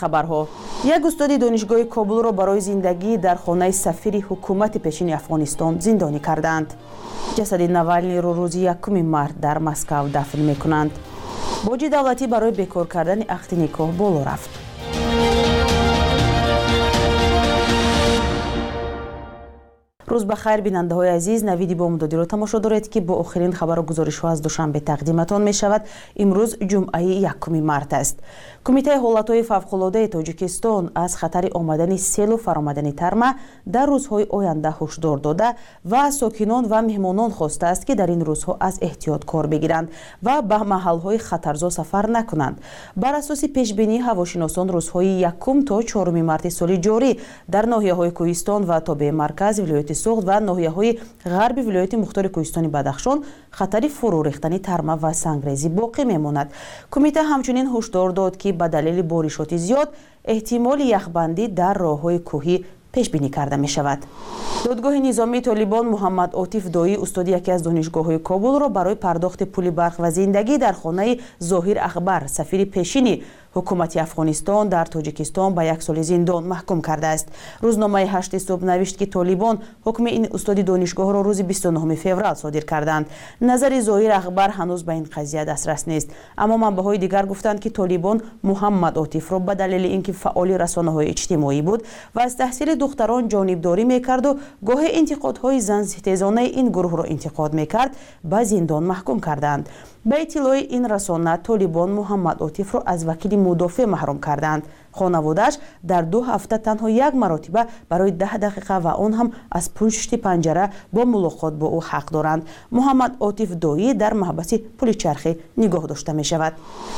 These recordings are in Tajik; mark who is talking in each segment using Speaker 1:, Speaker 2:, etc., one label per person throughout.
Speaker 1: хабарҳо. Як устоди донишгоҳи кобулро барои зиндагӣ дар хонаи сафири ҳукумати пешини афғонистон зиндонӣ карданд. Ҷасади навалнийро рӯзи 1 март дар москав дафн мекунанд. Боҷи давлатӣ барои бекор кардани ақди никоҳ боло рафт рӯз ба хайр бинандаҳои азиз навиди бомдодиро тамошо доред ки бо охирин хабару гузоришҳо аз душанбе тақдиматон мешавад. Имрӯз ҷумъаи якуми март аст. Кумитаи ҳолатҳои фавқулодаи тоҷикистон аз хатари омадани селу фаромадани тарма дар рӯзҳои оянда ҳушдор дода ва сокинон ва меҳмонон хостааст ки дар ин рӯзҳо аз эҳтиёт кор бигиранд ва ба маҳалҳои хатарзо сафар накунанд. Бар асоси пешбинии ҳавошиносон рӯзҳои якум то чоруми марти соли ҷорӣ дар ноҳияҳои кӯҳистон ва тобеи марказ вилояти суғд ва ноҳияҳои ғарби вилояти мухтори кӯҳистони бадахшон хатари фурӯ рехтани тарма ва сангрезӣ боқӣ мемонад кумита ҳамчунин ҳушдор дод ки ба далели боришоти зиёд эҳтимоли яхбандӣ дар роҳҳои кӯҳӣ пешбинӣ карда мешавад додгоҳи низомии толибон муҳаммад отиф доӣ устоди яке аз донишгоҳҳои кобулро барои пардохти пули барқ ва зиндагӣ дар хонаи зоҳир ахбар сафири пешини ҳукумати афғонистон дар тоҷикистон ба як соли зиндон маҳкум кардааст. Рӯзномаи ҳашти субҳ навишт ки толибон ҳукми ин устоди донишгоҳро рӯзи 29 феврал содир карданд. Назари зоҳир ахбар ҳанӯз ба ин қазия дастрас нест. Аммо манбаъҳои дигар гуфтанд ки толибон муҳаммад отифро ба далели ин ки фаъоли расонаҳои иҷтимоӣ буд ва аз таҳсили духтарон ҷонибдорӣ мекарду гоҳе интиқодҳои занситезонаи ин гурӯҳро интиқод мекард ба зиндон маҳкум карданд. Ба иттилои ин расона толибон муҳаммад отифро аз вакили мудофеъ маҳрум карданд хонаводааш дар ду ҳафта танҳо як маротиба барои даҳ дақиқа ва он ҳам аз пушти панҷара бо мулоқот бо ӯ ҳақ доранд. Муҳаммад отиф доӣ дар маҳбаси пуличархӣ нигоҳ дошта мешавад.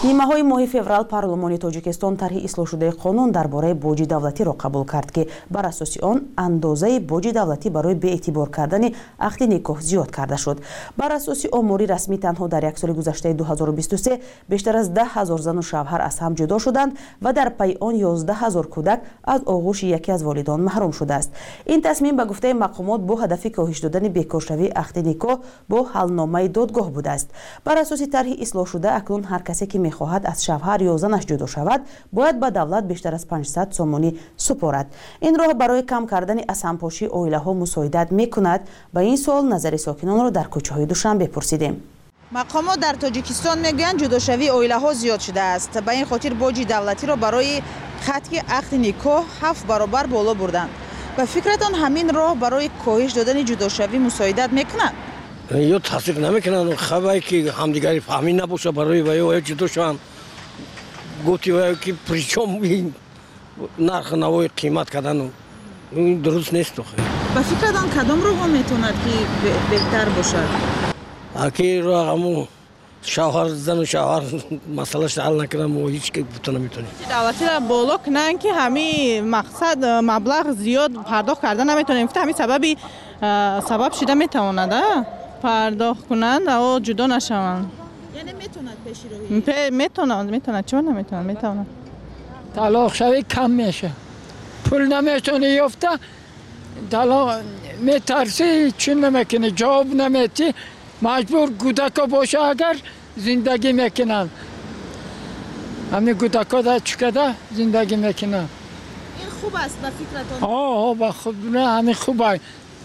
Speaker 1: Нимаҳои моҳи феврал парлумони тоҷикистон тарҳи ислоҳшудаи қонун дар бораи боҷи давлатиро қабул кард ки бар асоси он андозаи боҷи давлатӣ барои беэътибор кардани ақди никоҳ зиёд карда шуд. Бар асоси омори расмӣ танҳо дар як соли гузаштаи 2023 бештар аз даҳ ҳазор зану шавҳар аз ҳам ҷудо шуданд ва дар пайи он 11 ҳазор кӯдак аз оғӯши яке аз волидон маҳрум шудааст. Ин тасмим ба гуфтаи мақомот бо ҳадафи коҳиш додани бекоршавии ақди никоҳ бо ҳалномаи додгоҳ будааст. Бар асоси тарҳи ислоҳшуда акнун ҳар касе ки мехоҳад аз шавҳар ё занаш ҷудо шавад бояд ба давлат бештар аз 500 сомонӣ супорад. Ин роҳ барои кам кардани асампошии оилаҳо мусоидат мекунад. Ба ин суол назари сокинонро дар кӯчаҳои душанбе пурсидем
Speaker 2: мақомот дар тоҷикистон мегӯянд ҷудошавии оилаҳо зиёд шудааст. Ба ин хотир боҷи давлатиро барои хатки ақди никоҳ ҳафт баробар боло бурданд. Ба фикратон ҳамин роҳ барои коҳиш додани ҷудошавӣ мусоидат мекунад
Speaker 3: ё таъсир намекунад хабае ки ҳамдигари фаҳмӣ набоша барои ваё ҷудо шаванд гуфти ваё ки причом нарху навои қимат кардану дуруст нест
Speaker 2: ба фикратон кадом роҳҳо метавонад ки беҳтар бошад
Speaker 3: аки ҳаму шавҳар зану шавҳар масъалаш ҳал накунам мо ҳеч бута наметавонем
Speaker 2: давлатиро боло кунанд ки ҳамин мақсад маблағ зиёд пардохт карда наметавонем гуфта ҳамин сабаби сабаб шуда метавонад пардохт кунанд ао ҷудо нашаванд метавонад метавонад чора наметавонад метавонад
Speaker 4: талоқшавӣ кам меша пул наметавонӣ ёфта талоқ метарсӣ чӣ намекунӣ ҷавоб наметӣ маҷбур кӯдако боша агар зиндагӣ мекунанд ҳамин кӯдако да чӣ када зиндагӣ мекунанд ҳамин хуба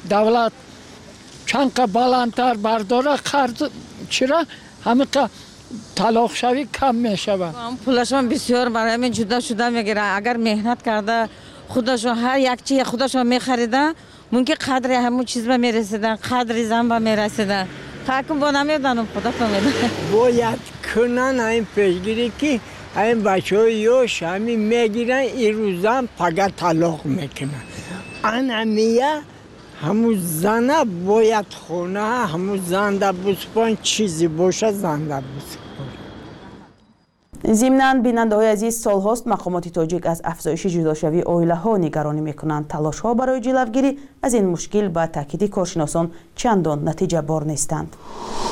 Speaker 4: давлат чанқа баландтар бардора қарз чира ҳамиқа талоқшавӣ кам мешавад
Speaker 5: пулашон бисёр барои ҳамин ҷуда шуда мегиранд агар меҳнат карда худашон ҳар як чи худашон мехариданд мумкин қадри ҳамун чиз ба мерасиданд қадри зан ба мерасиданд ҳакм бо намеданам худо фаҳмеда
Speaker 6: бояд кунан ҳамин пешгирӣ ки ҳамин бачаҳои ёш ҳамин мегиран ирӯзан пага талоқ мекунанд анъания ҳамун зана бояд хона ҳамун занда бусупон чизе боша занда бусупон
Speaker 1: зимнан бинандаҳои азиз солҳост мақомоти тоҷик аз афзоиши ҷудошавии оилаҳо нигаронӣ мекунанд талошҳо барои ҷилавгирӣ аз ин мушкил ба таъкиди коршиносон чандон натиҷабор нестанд.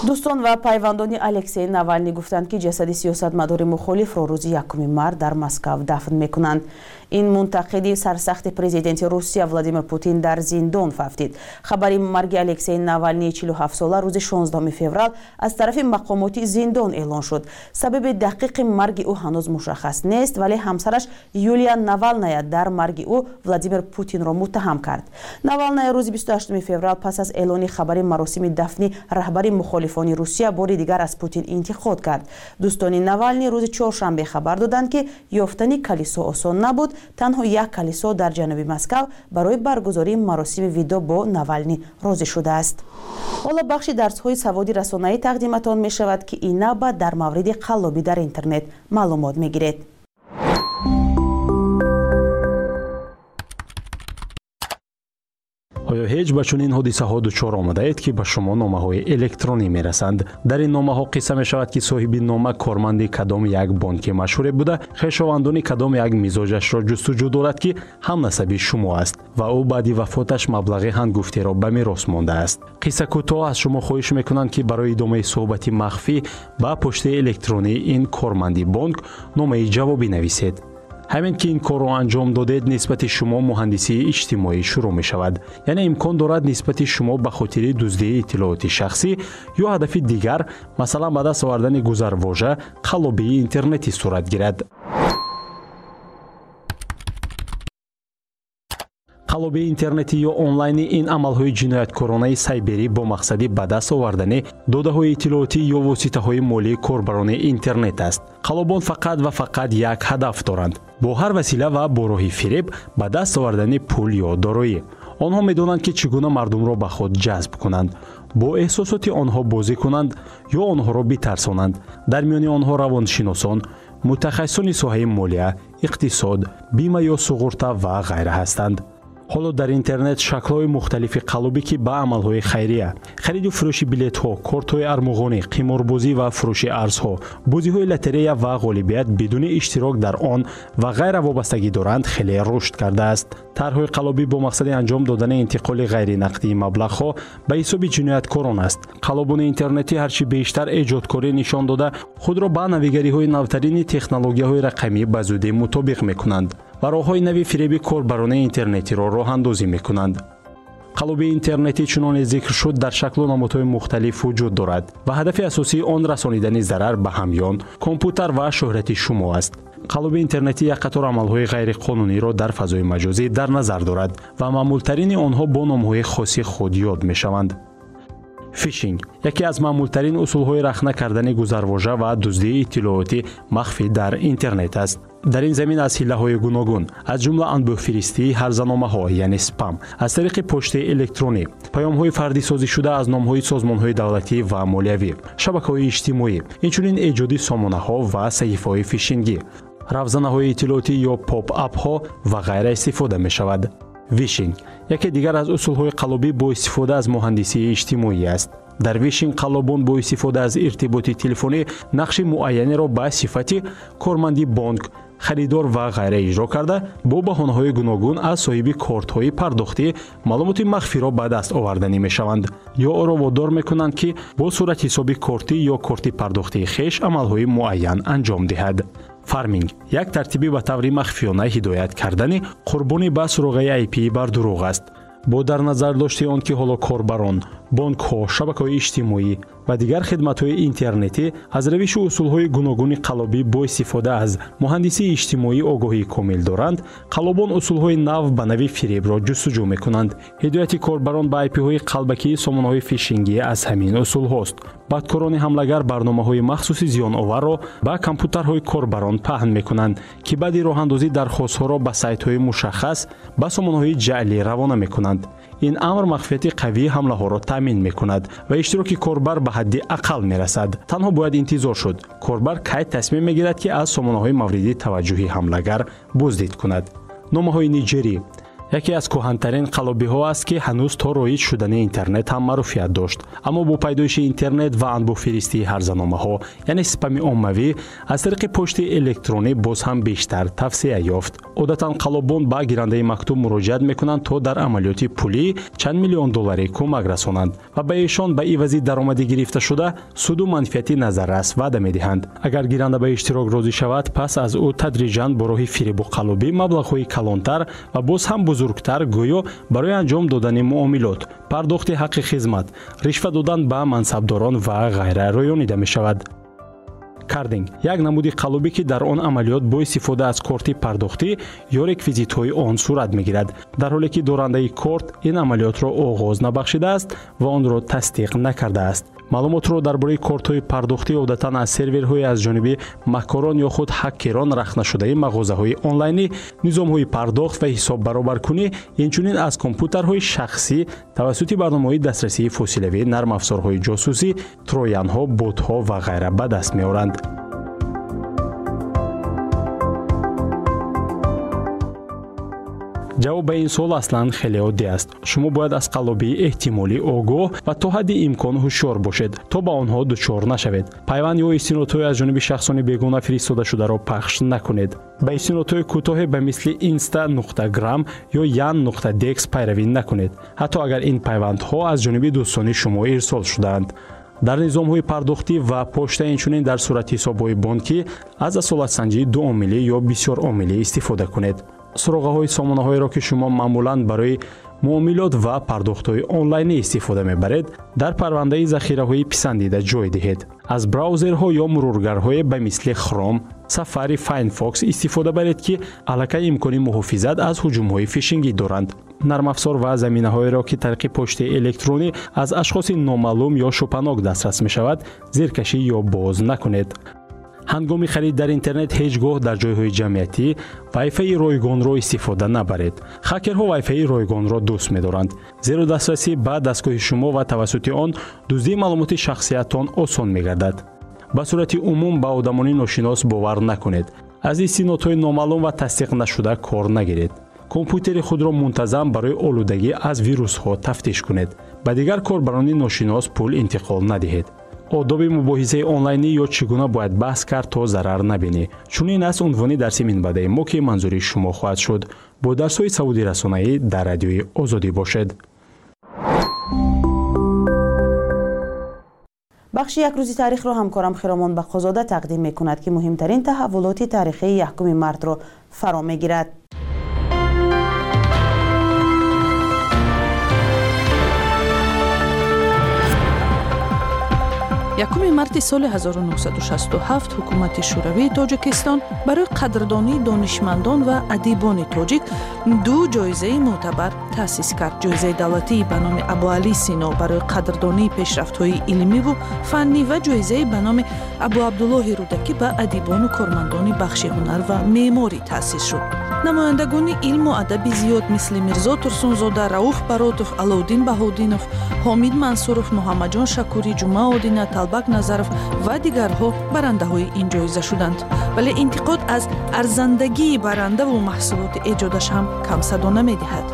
Speaker 1: Дӯстон ва пайвандони алексей навални гуфтанд ки ҷасади сиёсатмадори мухолифро рӯзи якуми март дар москав дафн мекунанд. Ин мунтақиди сарсахти президенти русия владимир путин дар зиндон фафтид. Хабари марги алексей навалнии 47сола рӯзи 16 феврал аз тарафи мақомоти зиндон эълон шуд. Сабаби дақиқи марги ӯ ҳанӯз мушаххас нест вале ҳамсараш юлия навалная дар марги ӯ владимир путинро муттаҳам кард. Навалная рӯзи 28 феврал пас аз эълони хабари маросими дафни раҳбари мухолифони русия бори дигар аз путин интиқод кард. Дӯстони навални рӯзи чоршанбе хабар доданд ки ёфтани калисо осон набуд. Танҳо як калисо дар ҷануби москав барои баргузории маросими видо бо навални розӣ шудааст. Ҳоло бахши дарсҳои саводи расонаӣ тақдиматон мешавад ки ин навбат дар мавриди қаллобӣ дар интернет маълумот мегиред
Speaker 7: оё ҳеҷ ба чунин ҳодисаҳо дучор омадаед ки ба шумо номаҳои электронӣ мерасанд. Дар ин номаҳо қисса мешавад ки соҳиби нома корманди кадом як бонки машҳуре буда. Хешовандони кадом як мизоҷашро ҷустуҷӯ дорад ки ҳамнасаби шумо аст ва ӯ баъди вафоташ маблағи ҳангуфтеро ба мерос мондааст қисса кӯтоҳ аз шумо хоҳиш мекунанд ки барои идомаи суҳбати махфӣ ба поштаи электронии ин корманди бонк номаи ҷавобӣ нависед ҳамин ки ин корро анҷом додед нисбати шумо муҳандисии иҷтимоӣ шурӯъ мешавад. Яъне имкон дорад нисбати шумо ба хотири дуздии иттилооти шахсӣ ё ҳадафи дигар масалан ба даст овардани гузарвожа қаллобии интернетӣ сурат гирад қалобии интернетӣ ё онлайни ин амалҳои ҷинояткоронаи сайберӣ бо мақсади ба даст овардани додаҳои иттилоотӣ ё воситаҳои молии корбарони интернет аст. қалобон фақат ва фақат як ҳадаф доранд. бо ҳар васила ва бо роҳи фиреб ба даст овардани пул ё дороӣ. онҳо медонанд ки чӣ гуна мардумро ба худ ҷазб кунанд. бо эҳсосоти онҳо бозӣ кунанд ё онҳоро битарсонанд. дар миёни онҳо равоншиносон мутахассисони соҳаи молия иқтисод бима ё суғурта ва ғайра ҳастанд ҳоло дар интернет шаклҳои мухталифи қалубӣ ки ба амалҳои хайрия. Хариду фурӯши билетҳо кортҳои армуғонӣ қиморбозӣ ва фурӯши арзҳо бозиҳои лотерея ва ғолибият бидуни иштирок дар он ва ғайра вобастагӣ доранд хеле рушд кардааст. Тарҳҳои қалобӣ бо мақсади анҷом додани интиқоли ғайринақдии маблағҳо ба ҳисоби ҷинояткорон аст. Қалобони интернетӣ ҳарчи бештар эҷодкорӣ нишон дода худро ба навигариҳои навтарини технологияҳои рақамӣ ба зудӣ мутобиқ мекунанд ва роҳҳои нави фиреби корбарони интернетиро роҳандозӣ мекунанд. қалоби интернетӣ чуноне зикр шуд дар шаклу намудҳои мухталиф вуҷуд дорад ва ҳадафи асосии он расонидани зарар ба ҳамён компютер ва шӯҳрати шумо аст. қалоби интернетӣ як қатор амалҳои ғайриқонуниро дар фазои маҷозӣ дар назар дорад ва маъмултарини онҳо бо номҳои хоси худ ёд мешаванд. фишинг яке аз маъмултарин усулҳои рахна кардани гузарвожа ва дуздии иттилоотӣ махфӣ дар интернет аст дар ин замин аз ҳиллаҳои гуногун аз ҷумла анбӯҳфиристии ҳарзаномаҳо яъне спам аз тариқи поштаи электронӣ паёмҳои фардисозишуда аз номҳои созмонҳои давлатӣ ва молиявӣ шабакаҳои иҷтимоӣ инчунин эҷоди сомонаҳо ва саҳифаҳои фишингӣ равзанаҳои иттилоотӣ ё поп апҳо ва ғайра истифода мешавад. Вишинг яке дигар аз усулҳои қалобӣ бо истифода аз муҳандисии иҷтимоӣ аст. Дар вишин қаллобон бо истифода аз иртиботи телефонӣ нақши муайянеро ба сифати корманди бонк харидор ва ғайра иҷро карда бо баҳонаҳои гуногун аз соҳиби кортҳои пардохтӣ маълумоти махфиро ба даст оварданӣ мешаванд. Ё онро водор мекунанд ки бо суратҳисоби кортӣ ё корти пардохтии хеш амалҳои муайян анҷом диҳад. Фарминг як тартиби ба таври махфиёна ҳидоят кардани қурбони ба суроғаи айпии бар дурӯғ аст. Бо дар назар дошти он ки ҳоло корбарон бонкҳо шабакаҳои иҷтимоӣ ва дигар хидматҳои интернетӣ аз равишу усулҳои гуногуни қалобӣ бо истифода аз муҳандисии иҷтимоӣ огоҳии комил доранд. қалобон усулҳои нав ба нави фиребро ҷустуҷӯ мекунанд. ҳидояти корбарон ба айпиҳои қалбакии сомонаҳои фишингӣ аз ҳамин усулҳост бадкорони ҳамлагар барномаҳои махсуси зиёноварро ба компютарҳои корбарон паҳн мекунанд ки баъди роҳандозӣ дархостҳоро ба сайтҳои мушаххас ба сомонаҳои ҷаълӣ равона мекунанд ин амр махфияти қавии ҳамлаҳоро таъмин мекунад ва иштироки корбар ба ҳадди ақал мерасад. Танҳо бояд интизор шуд. Корбар кай тасмим мегирад ки аз сомонаҳои мавриди таваҷҷӯҳи ҳамлагар буздид кунад. Номаҳои ниҷерӣ яке аз кӯҳантарин қалобиҳо аст ки ҳанӯз то роиҷ шудани интернет ҳам маъруфият дошт. Аммо бо пайдоиши интернет ва анбӯҳфиристии ҳарзаномаҳо яъне спами оммавӣ аз тариқи почти электронӣ боз ҳам бештар тавсея ёфт. Одатан қалобон ба гирандаи мактуб муроҷиат мекунанд то дар амалиёти пулӣ чанд миллион долларӣ кӯмак расонанд ва ба эшон ба ивази даромадӣ гирифташуда суду манфиати назаррас ваъда медиҳанд. Агар гиранда ба иштирок розӣ шавад пас аз ӯ тадриҷан бо роҳи фиребу қалобӣ маблағҳои калонтар ва боз ҳам бузургтар гӯё барои анҷом додани муомилот пардохти ҳаққи хизмат ришва додан ба мансабдорон ва ғайра роёнида мешавад кардинг. Як намуди қалубе ки дар он амалиёт бо истифода аз корти пардохтӣ ё реквизитҳои он сурат мегирад. Дар ҳоле ки дорандаи корт ин амалиётро оғоз набахшидааст ва онро тасдиқ накардааст. Маълумотро дар бораи кортҳои пардохтӣ одатан аз серверҳое аз ҷониби маҳкорон ё худ ҳаккерон рахнашудаи мағозаҳои онлайнӣ низомҳои пардохт ва ҳисоббаробаркунӣ инчунин аз компютерҳои шахсӣ тавассути барномаҳои дастрасии фосилавӣ нармафзорҳои ҷосусӣ троянҳо ботҳо ва ғайра ба даст меоранд ҷавоб ба ин суол аслан хеле оддӣ аст. Шумо бояд аз қаллобии эҳтимолӣ огоҳ ва то ҳадди имкон ҳушёр бошед то ба онҳо дучор нашавед. Пайванд ё истинодҳое аз ҷониби шахсони бегона фиристодашударо пахш накунед. Ба истинодҳои кӯтоҳе ба мисли инста нуқта грам ё ян нуқта декс пайравӣ накунед. Ҳатто агар ин пайвандҳо аз ҷониби дӯстони шумо ирсол шудаанд. Дар низомҳои пардохтӣ ва почта инчунин дар сурати ҳисобҳои бонкӣ аз асолатсанҷии дуомилӣ ё бисёромилӣ истифода кунед суроғаҳои сомонаҳоеро ки шумо маъмулан барои муомилот ва пардохтҳои онлайнӣ истифода мебаред дар парвандаи захираҳои писандида ҷой диҳед. Аз браузерҳо ё мурургарҳое ба мисли хром сафари finefox истифода баред ки аллакай имкони муҳофизат аз ҳуҷумҳои фишингӣ доранд. Нармафзор ва заминаҳоеро ки тариқи почтаи электронӣ аз ашхоси номаълум ё шупанок дастрас мешавад зеркашӣ ё боз накунед ҳангоми харид дар интернет ҳеҷ гоҳ дар ҷойҳои ҷамъиятӣ вайфаи ройгонро истифода набаред. Хакерҳо вайфаи ройгонро дӯст медоранд. Зеро дастрасӣ ба дастгоҳи шумо ва тавассути он дуздии маълумоти шахсиятон осон мегардад. Ба сурати умум ба одамони ношинос бовар накунед. Аз истинодҳои номаълум ва тасдиқнашуда кор нагиред. Компютери худро мунтазам барои олудагӣ аз вирусҳо тафтиш кунед. Ба дигар корбарони ношинос пул интиқол надиҳед одоби мубоҳисаи онлайнӣ ё чӣ гуна бояд баҳс кард то зарар набинӣ чунин аст унвони дарси минбаъдаи мо ки манзури шумо хоҳад шуд бо дарсҳои савуди расонаӣ дар радиои озодӣ бошед
Speaker 1: бахши якрӯзи таърихро ҳамкорам хиромон бақозода тақдим мекунад ки муҳимтарин таҳаввулоти таърихии 1 мартро фаро мегирад
Speaker 8: якуми марти соли 1967 ҳукумати шӯравии тоҷикистон барои қадрдонии донишмандон ва адибони тоҷик ду ҷоизаи мӯътабар таъсис кард. Ҷоизаи давлатии ба номи абуалӣ сино барои қадрдонии пешрафтҳои илмиву фаннӣ ва ҷоизаи ба номи абу абдуллоҳи рӯдакӣ ба адибону кормандони бахши ҳунар ва меъморӣ таъсис шуд. Намояндагони илму адаби зиёд мисли мирзо турсунзода рауф баротов аловдин баҳодинов ҳомид мансуров муҳаммаҷон шакурӣ ҷумъа талбак назаров ва дигарҳо барандаҳои ин ҷоиза шуданд. Вале интиқод аз арзандагии барандаву маҳсулоти эҷодаш ҳам камсадо намедиҳад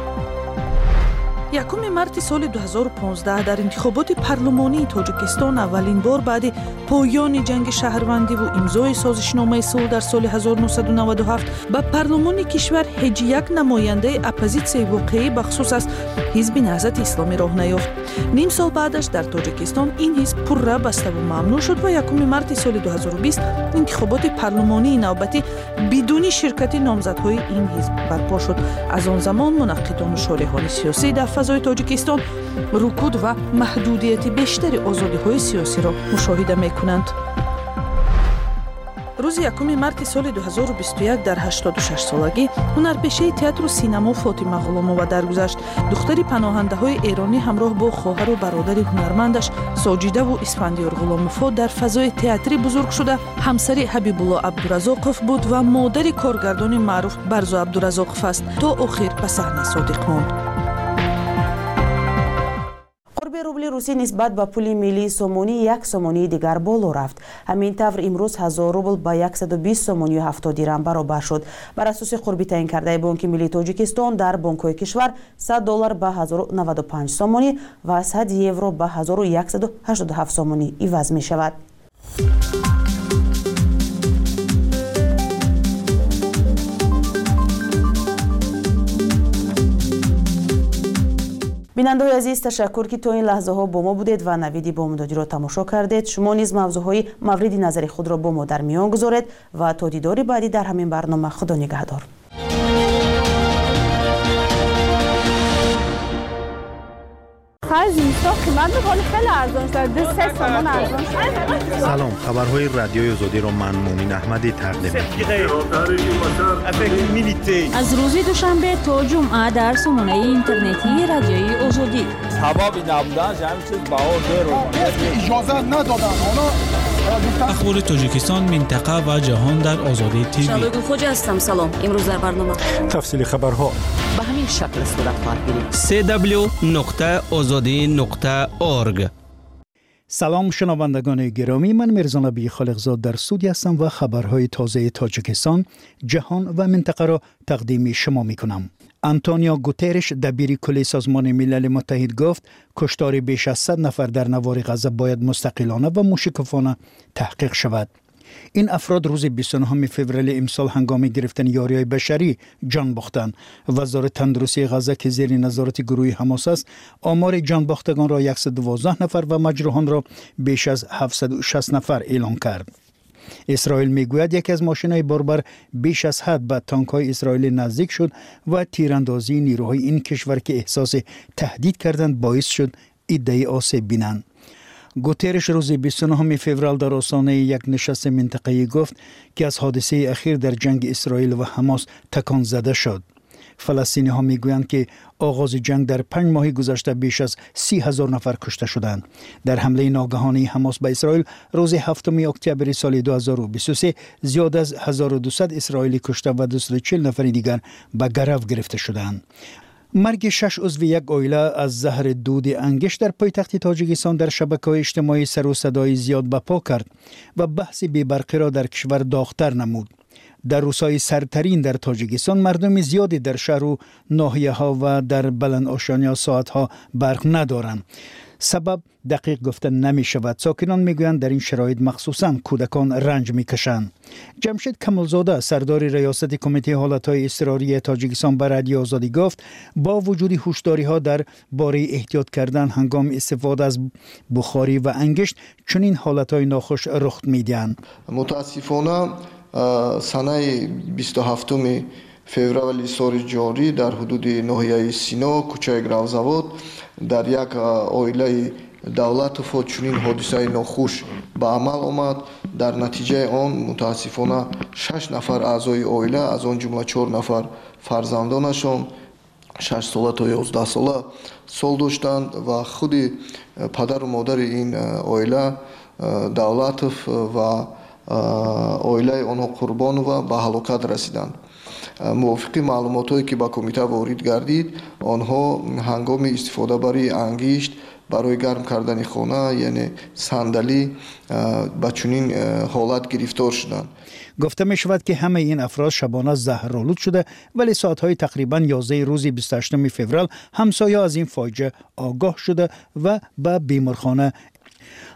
Speaker 8: якуми марти соли 2015 дар интихоботи парлумонии тоҷикистон аввалин бор баъди поёни ҷанги шаҳрвандиву имзои созишномаи сулҳ дар соли 1997 ба парлумони кишвар ҳеҷ як намояндаи оппозитсияи воқеӣ бахусус аз ҳизби наҳзати исломӣ роҳ наёфт ним сол баъдаш дар тоҷикистон ин ҳизб пурра баставу мамнӯъ шуд ва якуми марти соли 2020 интихоботи парлумонии навбатӣ бидуни ширкати номзадҳои ин ҳизб барпо шуд. Аз он замон мунаққидону шориҳони сиёсӣ дар фазои тоҷикистон рукуд ва маҳдудияти бештари озодиҳои сиёсиро мушоҳида мекунанд рӯзи 1 марти соли 2021 дар 86солагӣ ҳунарпешаи театру синамо фотима ғуломова даргузашт. Духтари паноҳандаҳои эронӣ ҳамроҳ бо хоҳару бародари ҳунармандаш соҷидаву исфандиёр ғуломовҳо дар фазои театрӣ бузург шуда. Ҳамсари ҳабибулло абдуразоқов буд ва модари коргардони маъруф барзо абдуразоқов аст. То охир ба саҳна содиқ монд
Speaker 1: рубли русӣ нисбат ба пули миллии сомонӣ як сомонии дигар боло рафт. Ҳамин тавр имрӯз 100 рубл ба 120 сомонию 70 дирам баробар шуд. Бар асоси қурби таъинкардаи бонки миллии тоҷикистон дар бонкҳои кишвар 100 доллар ба 1095 сомонӣ ва 100 евро ба 1187 сомонӣ иваз мешавад бинандаҳои азиз ташаккур ки то ин лаҳзаҳо бо мо будед ва навиди бомдодиро тамошо кардед. Шумо низ мавзӯъҳои мавриди назари худро бо мо дар миён гузоред ва то дидори баъдӣ дар ҳамин барнома худо нигаҳдор
Speaker 9: салом хабарҳои радиои озодиро ман муъмин аҳмадӣ тақдим
Speaker 10: аз рӯзи душанбе то ҷумъа дар сомонаи интернетии радиои озодӣ
Speaker 11: ахбори тоҷикистон минтақа ва ҷаҳон дар озодӣ тв
Speaker 10: хоҷа ҳастам салом имрӯз дар барнома
Speaker 9: тафсили хабарҳо
Speaker 10: ба ҳамин шакл сурат хоҳад гирифт
Speaker 12: cw нуқта озодӣ нуқта орг
Speaker 9: салом шунавандагони гиромӣ ман мирзонабии холиқзод дар студия ҳастам ва хабарҳои тозаи тоҷикистон ҷаҳон ва минтақаро тақдими шумо мекунам антонио гутериш дабири кулли созмони милали муттаҳид гуфт куштори беш аз сад нафар дар навори ғаза бояд мустақилона ва мушикуфона таҳқиқ шавад ин афрод рӯзи 29 феврали имсол ҳангоми гирифтани ёриҳои башарӣ ҷон бохтанд вазори тандурустии ғаза ки зери назорати гурӯҳи ҳамос аст омори ҷонбохтагонро 112 нафар ва маҷрӯҳонро беш аз 760 нафар эълон кард исроил мегӯяд яке аз мошинаи борбар беш аз ҳад ба тонкҳои исроилӣ наздик шуд ва тирандозии нирӯҳои ин кишвар ки эҳсоси таҳдид карданд боис шуд иддаи осеб бинанд гутериш рӯзи 29 феврал дар осонаи як нишасти минтақаӣ гуфт ки аз ҳодисаи ахир дар ҷанги исроил ва ҳамос таконзада шуд фаластиниҳо мегӯянд ки оғози ҷанг дар панҷ моҳи гузашта беш аз си ҳазор нафар кушта шуданд дар ҳамлаи ногаҳонии ҳамос ба исроил рӯзи 7 октябри соли 2023 зиёда аз 1200 исроилӣ кушта ва 240 нафари дигар ба гарав гирифта шуданд марги шаш узви як оила аз заҳри дуди ангиш дар пойтахти тоҷикистон дар шабакаҳои иҷтимоӣ сару садои зиёд барпо кард ва баҳси бебарқиро дар кишвар дохтар намуд дар рӯзҳои сартарин дар тоҷикистон мардуми зиёде дар шаҳру ноҳияҳо ва дар баландошониҳо соатҳо барқ надоранд сабаб дақиқ гуфта намешавад сокинон мегӯянд дар ин шароит махсусан кӯдакон ранҷ мекашанд ҷамшед камулзода сардори раёсати кумитаи ҳолатҳои изтирории тоҷикистон ба радиои озодӣ гуфт бо вуҷуди ҳушдориҳо дар бораи эҳтиёт кардан ҳангоми истифода аз бухорӣ ва ангишт чунин ҳолатҳои нохуш рух медиҳанд
Speaker 13: мутаассифона санаи бисту ҳафтуми феврали соли ҷорӣ дар ҳудуди ноҳияи сино кӯчаи гравзавод дар як оилаи давлатовҳо чунин ҳодисаи нохуш ба амал омад. Дар натиҷаи он мутаассифона шаш нафар аъзои оила аз он ҷумла чор нафар фарзандонашон шашсола то ёздаҳсола сол доштанд ва худи падару модари ин оила давлатов ва оилаи онҳо қурбонова ба ҳалокат расиданд мувофиқи маълумотое ки ба кумита ворид гардид онҳо ҳангоми истифодабарии ангишт барои гарм кардани хона яъне сандалӣ ба чунин ҳолат гирифтор шуданд
Speaker 9: гуфта мешавад ки ҳамаи ин афрод шабона заҳролуд шуда вале соатҳои тақрибан 11 рӯзи 28 феврал ҳамсоё аз ин фоҷиа огоҳ шуда ва ба беморхона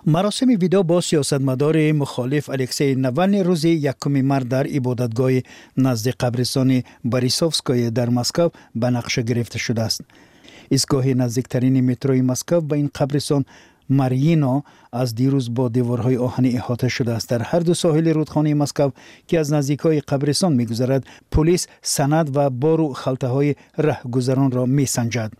Speaker 9: маросими видео бо сиёсатмадори мухолиф алексей навални рӯзи якуми март дар ибодатгоҳи назди қабристони борисовское дар москав ба нақша гирифта шудааст. Истгоҳи наздиктарини метрои москав ба ин қабристон марьино аз дирӯз бо деворҳои оҳанӣ иҳота шудааст дар ҳарду соҳили рудхонаи москав ки аз наздикҳои қабристон мегузарад пулис санад ва бору халтаҳои раҳгузаронро месанҷад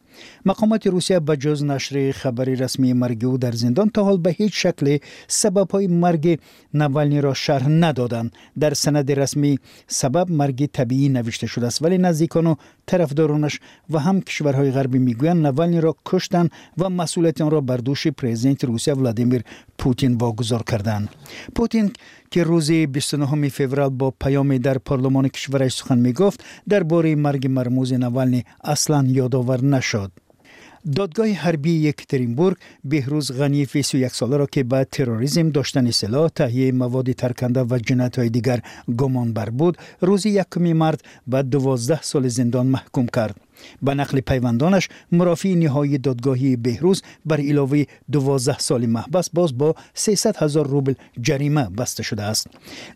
Speaker 9: мақомоти русия ба ҷуз нашри хабари расмии марги ӯ дар зиндон то ҳол ба ҳеҷ шакле сабабҳои марги навалниро шарҳ надоданд дар санади расмӣ сабаб марги табиӣ навишта шудааст вале наздикону тарафдоронаш ва ҳам кишварҳои ғарбӣ мегӯянд навалниро куштанд ва масъулияти онро бар дӯши президенти русия владимир путин вогузор карданд путин ки рӯзи 29 феврал бо паёме дар парлумони кишвараш сухан мегуфт дар бораи марги мармӯзи навални аслан ёдовар нашуд додгоҳи ҳарбии екатеринбург беҳрӯз ғаниев 21 соларо ки ба терроризм доштани силоҳ таҳияи маводи тарканда ва ҷиноятҳои дигар гумонбар буд рӯзи 1 март ба 12 соли зиндон маҳкум кард ба нақли пайвандонаш мурофии ниҳоии додгоҳии беҳрӯз бар иловаи 12 соли маҳбас боз бо 300 ҳазор рубл ҷарима баста шудааст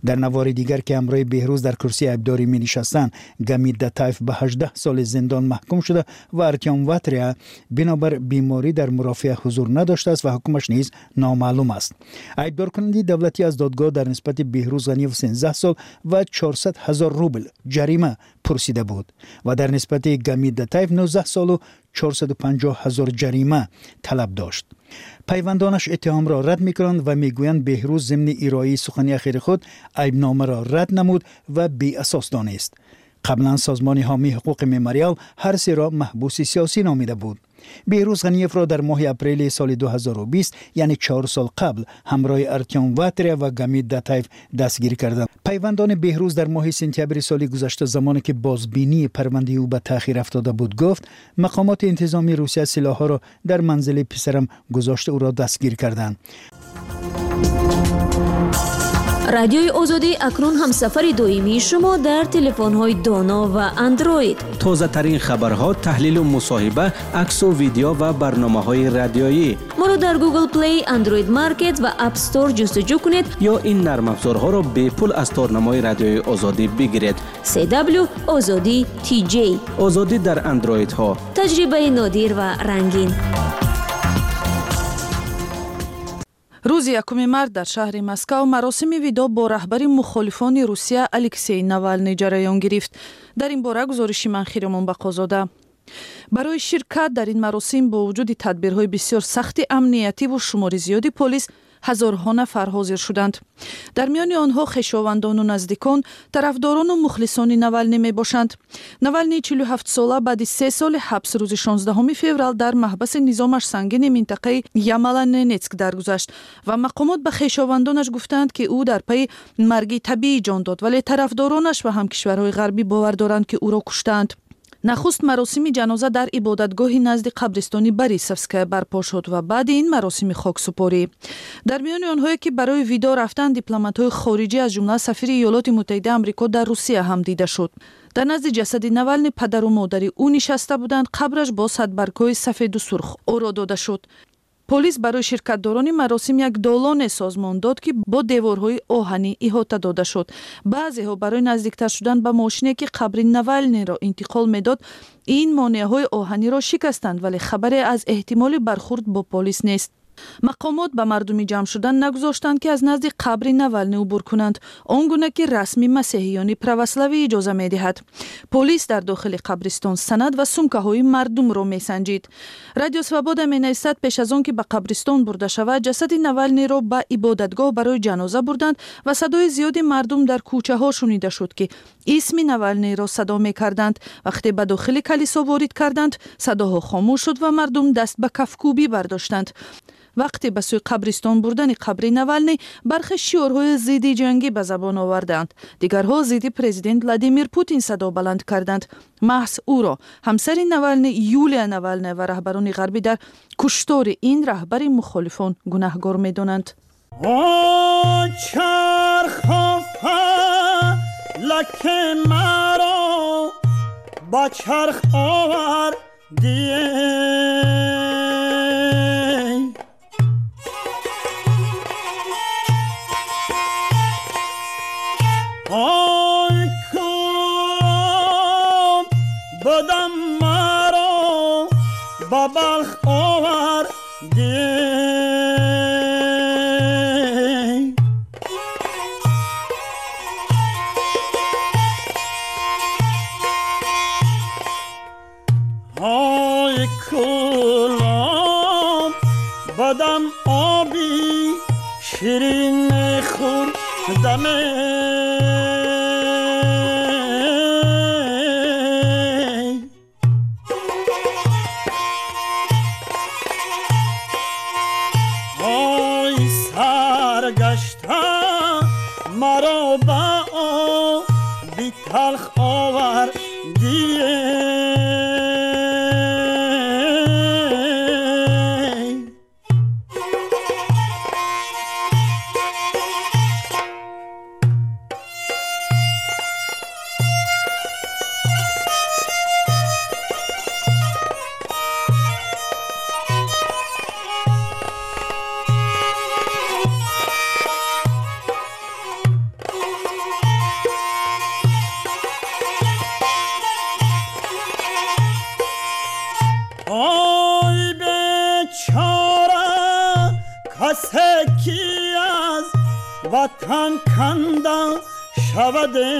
Speaker 9: дар навори дигар ки ҳамроҳи беҳрӯз дар курсии айбдорӣ менишастанд гамид датаев ба 18 соли зиндон маҳкум шуда ва артём ватрия бинобар беморӣ дар мурофиа ҳузур надоштааст ва ҳукмаш низ номаълум аст айбдоркунандаи давлатӣ аз додгоҳ дар нисбати беҳрӯз ғаниев 13 сол ва 400 ҳазор рубл ҷарима пурсида буд ва дар нисбати гамид датаев 19 солу 450 ҳазор ҷарима талаб дошт. Пайвандонаш иттиҳомро рад мекунанд ва мегӯянд беҳрӯз зимни ироаи сухани ахири худ айбномаро рад намуд ва беасос донист қаблан созмони ҳомии ҳуқуқи мемориал ҳар серо маҳбуси сиёсӣ номида буд беҳрӯз ғаниевро дар моҳи апрели соли 2020 яъне чор сол қабл ҳамроҳи артём ватрия ва гамид датаев дастгирӣ карданд пайвандони беҳрӯз дар моҳи сентябри соли гузашта замоне ки бозбинии парвандаи ӯ ба таъхир афтода буд гуфт мақомоти интизоми русия силоҳҳоро дар манзили писарам гузошта ӯро дастгир карданд
Speaker 14: радиои озодӣ акнун ҳамсафари доимии шумо дар телефонҳои доно ва андроид.
Speaker 12: Тозатарин хабарҳо таҳлилу мусоҳиба аксу видео ва барномаҳои радиоӣ.
Speaker 14: Моро дар google play android market ва app store ҷустуҷӯ кунед.
Speaker 12: Ё ин нармафзорҳоро бепул аз торнамои радиои озодӣ бигиред.
Speaker 14: Cw озодӣ tj
Speaker 12: озодӣ дар андроидҳо
Speaker 14: таҷрибаи нодир ва рангин
Speaker 8: рӯзи якуми март дар шаҳри москав маросими видо бо раҳбари мухолифони русия алексей навалный ҷараён гирифт. Дар ин бора гузориши ман хиромон бақозода барои ширкат дар ин маросим бо вуҷуди тадбирҳои бисёр сахти амниятиву шумори зиёди полис ҳазорҳо нафар ҳозир шуданд. Дар миёни онҳо хешовандону наздикон тарафдорону мухлисони навалнӣ мебошанд. Навалнӣ 47сола баъди се соли ҳабс рӯзи 16 феврал дар маҳбаси низомаш сангини минтақаи ямаланенецк даргузашт ва мақомот ба хешовандонаш гуфтанд ки ӯ дар пайи марги табиӣ ҷон дод вале тарафдоронаш ва ҳамкишварҳои ғарбӣ бовар доранд ки ӯро куштаанд нахуст маросими ҷаноза дар ибодатгоҳи назди қабристони борисовская барпо шуд ва баъди ин маросими хоксупорӣ. Дар миёни онҳое ки барои видо рафтанд дипломатҳои хориҷӣ аз ҷумла сафири иёлоти муттаҳидаи амрико дар русия ҳам дида шуд. Дар назди ҷасади навални падару модари ӯ нишаста буданд қабраш бо садбаргҳои сафеду сурх оро дода шуд полис барои ширкатдорони маросим як долоне созмон дод ки бо деворҳои оҳанӣ иҳота дода шуд. Баъзеҳо барои наздиктар шудан ба мошине ки қабри навалниро интиқол медод ин монеаҳои оҳаниро шикастанд вале хабаре аз эҳтимоли бархурд бо полис нест мақомот ба мардуми ҷамъ шудан нагузоштанд ки аз назди қабри навални убур кунанд. Он гуна ки расми масеҳиёни православӣ иҷоза медиҳад. Полис дар дохили қабристон санад ва сумкаҳои мардумро месанҷид. Радио свобода менависад пеш аз он ки ба қабристон бурда шавад ҷасади навалниро ба ибодатгоҳ барои ҷаноза бурданд ва садои зиёди мардум дар кӯчаҳо шунида шуд ки исми навалниро садо мекарданд вақте ба дохили калисо ворид карданд садоҳо хомӯш шуд ва мардум даст ба кафкӯбӣ бардоштанд вақте ба сӯи қабристон бурдани қабри навални бархе шиёрҳои зидди ҷангӣ ба забон оварданд дигарҳо зидди президент владимир путин садо баланд карданд маҳз ӯро ҳамсари навални юлия навална ва раҳбарони ғарбӣ дар куштори ин раҳбари мухолифон гунаҳгор медонанд лаке
Speaker 15: لکه مرا با چرخ آوردیه vatan kanda şavadı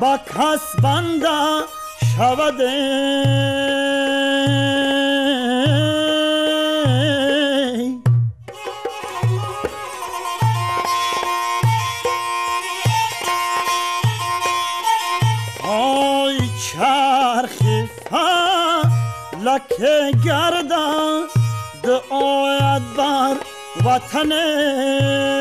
Speaker 15: Bak hasbanda şavadım थने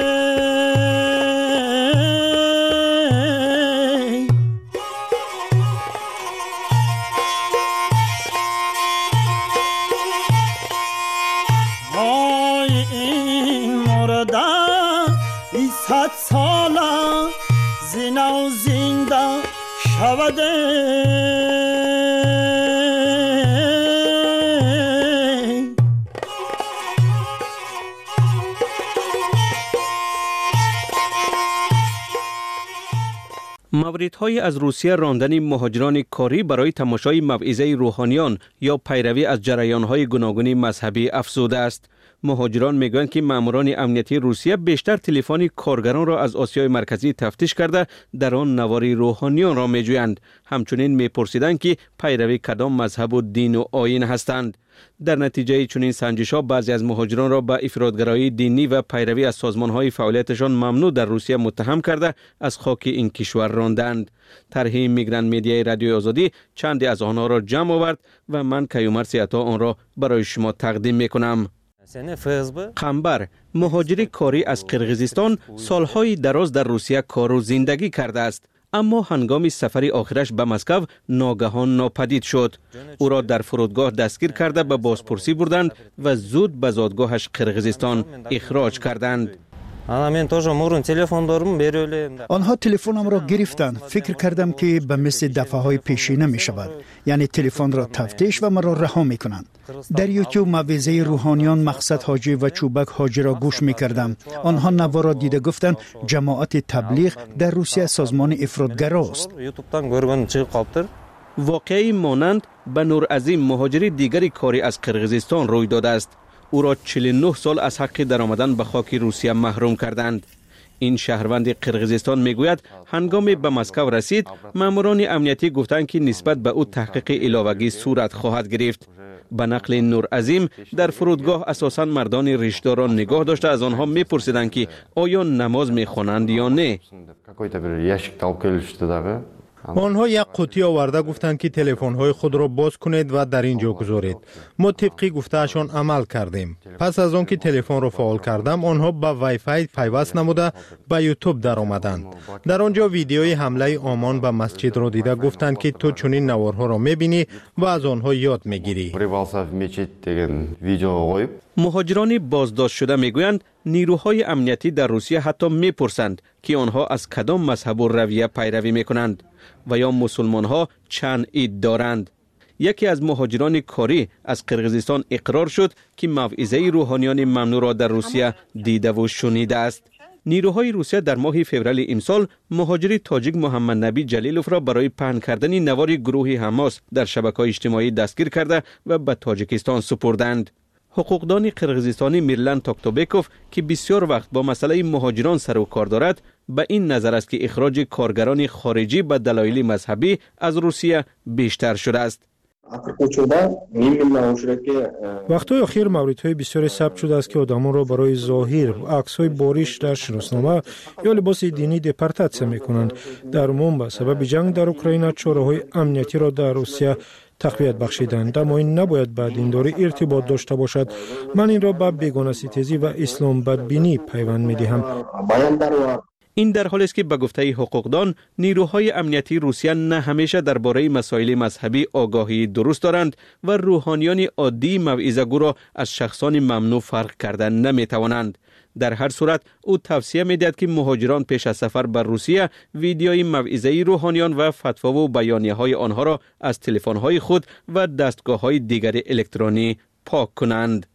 Speaker 15: توریدهایی از روسیه راندن مهاجران کاری برای تماشای موعظه روحانیان یا پیروی از
Speaker 12: جریانهای گوناگونی مذهبی افزوده است. Корӣ барои тамошои мавъизаи рӯҳониён ё пайравӣ аз ҷараёнҳои гуногуни мазҳабӣ афзудааст муҳоҷирон мегӯянд ки маъмурони амнияти русия бештар телефони коргаронро аз осиёи марказӣ тафтиш карда дар он навори рӯҳониёнро меҷӯянд ҳамчунин мепурсиданд ки пайрави кадом мазҳабу дину оин ҳастанд дар натиҷаи чунин санҷишҳо баъзе аз муҳоҷиронро ба ифротгароии динӣ ва пайравӣ аз созмонҳои фаъолияташон мамнӯъ дар русия муттаҳам карда аз хоки ин кишвар рондаанд тарҳи мигрант медияи радиои озодӣ чанде аз онҳоро ҷамъ овард ва ман каюмарси ато онро барои шумо тақдим мекунам қамбар муҳоҷири корӣ аз қирғизистон солҳои дароз дар русия кору зиндагӣ кардааст аммо ҳангоми сафари охираш ба москав ногаҳон нопадид шуд ӯро дар фурудгоҳ дастгир карда ба бозпурсӣ бурданд ва зуд ба зодгоҳаш қирғизистон ихроҷ карданд
Speaker 16: ана мен тоже мурун телефон дорум берип эле
Speaker 9: онҳо телефонамро гирифтанд фикр кардам ки ба мисли дафъаҳои пешина мешавад яъне телефонро тафтиш ва маро раҳо мекунанд дар ютуб мавъизаи рӯҳониён мақсад ҳоҷӣ ва чӯбак ҳоҷиро гӯш мекардам онҳо наворо дида гуфтанд ҷамоати таблиғ дар русия созмони ифротгарост
Speaker 16: ютубтан көргөн чыгып калыптыр
Speaker 12: воқеаи монанд ба нуразим муҳоҷири дигари корӣ аз қирғизистон рӯй додааст ӯро 49 сол аз ҳаққи даромадан ба хоки русия маҳрум карданд ин шаҳрванди қирғизистон мегӯяд ҳангоме ба москав расид маъмурони амниятӣ гуфтанд ки нисбат ба ӯ таҳқиқи иловагӣ сурат хоҳад гирифт ба нақли нуразим дар фурудгоҳ асосан мардони риштдорро нигоҳ дошта аз онҳо мепурсиданд ки оё намоз мехонанд ё не
Speaker 17: онҳо як қуттӣ оварда гуфтанд ки телефонҳои худро боз кунед ва дар ин ҷо гузоред мо тибқи гуфтаашон амал кардем пас аз он ки телефонро фаъол кардам онҳо ба вайфай пайваст намуда ба ютуб даромаданд дар он ҷо видеои ҳамлаи омон ба масҷидро дида гуфтанд ки ту чунин наворҳоро мебинӣ ва аз онҳо ёд мегирӣ
Speaker 12: муҳоҷирони боздоштшуда мегӯянд нирӯҳои амниятӣ дар русия ҳатто мепурсанд ки онҳо аз кадом мазҳабу равия пайравӣ мекунанд ва ё мусулмонҳо чанд ид доранд яке аз муҳоҷирони корӣ аз қирғизистон иқрор шуд ки мавъизаи рӯҳониёни мамнӯъро дар русия дидаву шунидааст нирӯҳои русия дар моҳи феврали имсол муҳоҷири тоҷик муҳаммаднабӣ ҷалиловро барои паҳн кардани навори гурӯҳи ҳамос дар шабакаҳои иҷтимоӣ дастгир карда ва ба тоҷикистон супурданд ҳуқуқдони қирғизистонӣ мирлан токтобеков ки бисёр вақт бо масъалаи муҳоҷирон сару кор дорад ба ин назар аст ки ихроҷи коргарони хориҷӣ ба далоили мазҳабӣ аз русия бештар шудааст
Speaker 17: вақтҳои охир мавридҳои бисёре сабт шудааст ки одамонро барои зоҳир аксҳои бориш дар шиноснома ё либоси динӣ депортатсия мекунанд дар умум ба сабаби ҷанг дар украина чораҳои амниятиро дар русия тақвият бахшиданд аммо ин набояд ба диндорӣ иртибот дошта бошад ман инро ба бегонаситезӣ ва تقویت بخشیدند اما
Speaker 12: این
Speaker 18: نباید این دینداری ارتباط داشته باشد. من این را به بگونه ستیزی و اسلام بدبینی پیوند می‌دهم.
Speaker 12: در حالی است که به گفته حقوقدان نیروهای امنیتی روسیه نه همیشه درباره مسائل مذهبی آگاهی درست دارند و روحانیان عادی موعظه را از شخصان ممنوع فرق کردن نمی توانند در هر صورت او توصیه می‌دهد که مهاجران پیش از سفر بر روسیه ویدیوی موعظه روحانیان و فتوا و بیانیه های آنها را از تلفن های خود و دستگاه های دیگر الکترونی پاک کنند.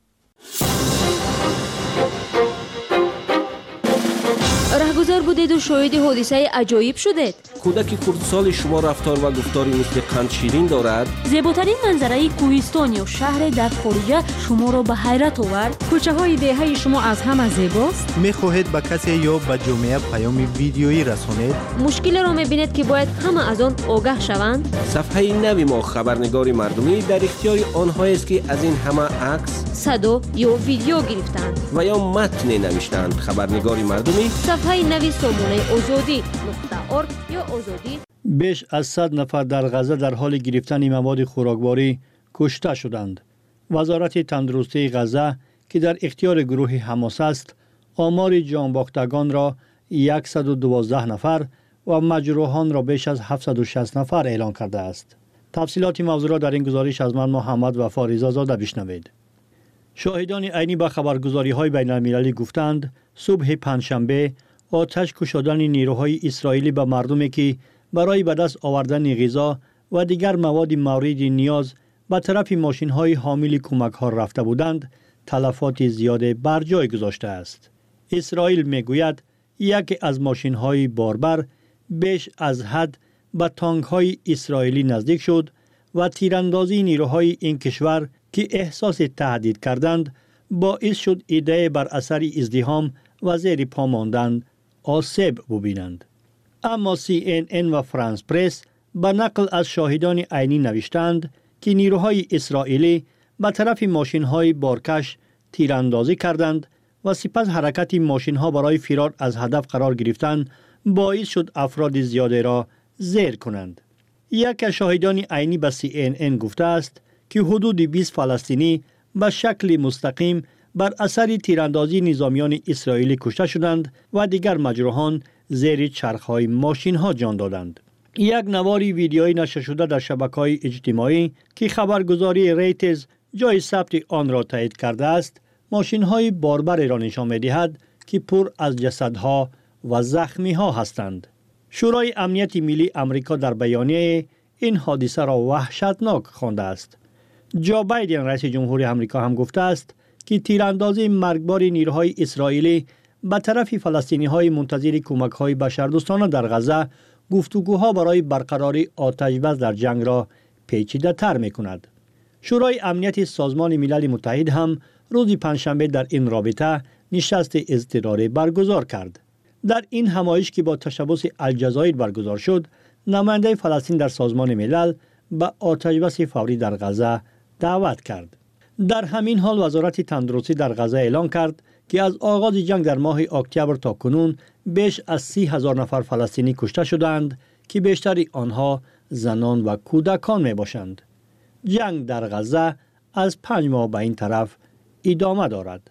Speaker 14: Раҳгузор будеду шоҳиди ҳодисаи аҷоиб шудед
Speaker 19: кӯдаки хурдсоли шумо рафтор ва гуфтори мисли қандширин дорад
Speaker 10: зеботарин манзараи кӯҳистон ё шаҳре дар хориҷа шуморо ба ҳайрат овард кӯчаҳои деҳаи шумо аз ҳама зебост
Speaker 20: мехоҳед ба касе ё ба ҷомеа паёми видеоӣ расонед
Speaker 14: мушкилеро мебинед ки бояд ҳама аз он огаҳ шаванд
Speaker 19: сафҳаи нави мо хабарнигори мардумӣ дар ихтиёри онҳоест ки аз ин ҳама акс
Speaker 14: садо ё видео гирифтаанд
Speaker 19: ва ё матне навиштаанд хабарнигори мардумӣ
Speaker 14: сафҳаи нави сомонаи озодӣ нуқта орг ё озодӣ
Speaker 21: беш аз сад нафар дар ғаза дар ҳоли гирифтани маводи хӯрокворӣ кушта шуданд вазорати тандурустии ғаза ки дар ихтиёри гурӯҳи ҳамос аст омори ҷонбохтагонро 112 нафар ва маҷрӯҳонро беш аз 760 нафар эълон кардааст тафсилоти мавзӯъро дар ин гузориш аз ман муҳаммад ва форизозода бишнавед шоҳидони айнӣ ба хабаргузориҳои байналмилалӣ гуфтанд субҳи панҷшанбе оташ кушодани нерӯҳои исроилӣ ба мардуме ки барои ба даст овардани ғизо ва дигар маводи мавриди ниёз ба тарафи мошинҳои ҳомили кӯмакҳо рафта буданд талафоти зиёде бар ҷой гузоштааст исроил мегӯяд яке аз мошинҳои борбар беш аз ҳад ба тонгҳои исроилӣ наздик шуд ва тирандозии нерӯҳои ин кишвар ки эҳсоси таҳдид карданд боис шуд идае бар асари издиҳом ва зери по мондан آسیب ببینند. اما سی این این و فرانس پرس به نقل از شاهدان عینی نوشتند که نیروهای اسرائیلی به طرف ماشین های بارکش تیراندازی کردند و سپس حرکت ماشین ها برای فرار از هدف قرار گرفتن باعث شد افراد زیاده را زیر کنند. یک شاهدان عینی به سی این این گفته است که حدود 20 فلسطینی به شکل مستقیم гуфтааст ки ҳудуди бист фаластинӣ ба шакли мустақим бар асари тирандозии низомиёни исроилӣ кушта шуданд ва дигар маҷрӯҳон зери чархҳои мошинҳо ҷон доданд як навори видеои нашршуда дар шабакаҳои иҷтимоӣ ки хабаргузории рейтез ҷои сабти онро таъид кардааст мошинҳои борбареро нишон медиҳад ки пур аз ҷасадҳо ва захмиҳо ҳастанд шӯрои амнияти миллии амрико дар баёнияе ин ҳодисаро ваҳшатнок хондааст ҷо байден раиси ҷумҳури амрико ҳам гуфтааст ки тирандозии маргбори нирӯҳои исроилӣ ба тарафи фаластиниҳои мунтазири кӯмакҳои башардӯстона дар ғаза гуфтугӯҳо барои барқарории оташбас дар ҷангро печидатар мекунад шӯрои амнияти созмони милали муттаҳид ҳам рӯзи панҷшанбе дар ин робита нишасти изтирорӣ баргузор кард дар ин ҳамоиш ки бо ташаббуси алҷазоир баргузор шуд намояндаи фаластин дар созмони милал ба оташбаси фаврӣ дар ғаза даъват кард дар ҳамин ҳол вазорати тандурустӣ дар ғаза эълон кард ки аз оғози ҷанг дар моҳи октябр то кунун беш аз си ҳазор нафар фаластинӣ кушта шудаанд ки бештари онҳо занон ва кӯдакон мебошанд ҷанг дар ғаза аз панҷ моҳ ба ин тараф идома дорад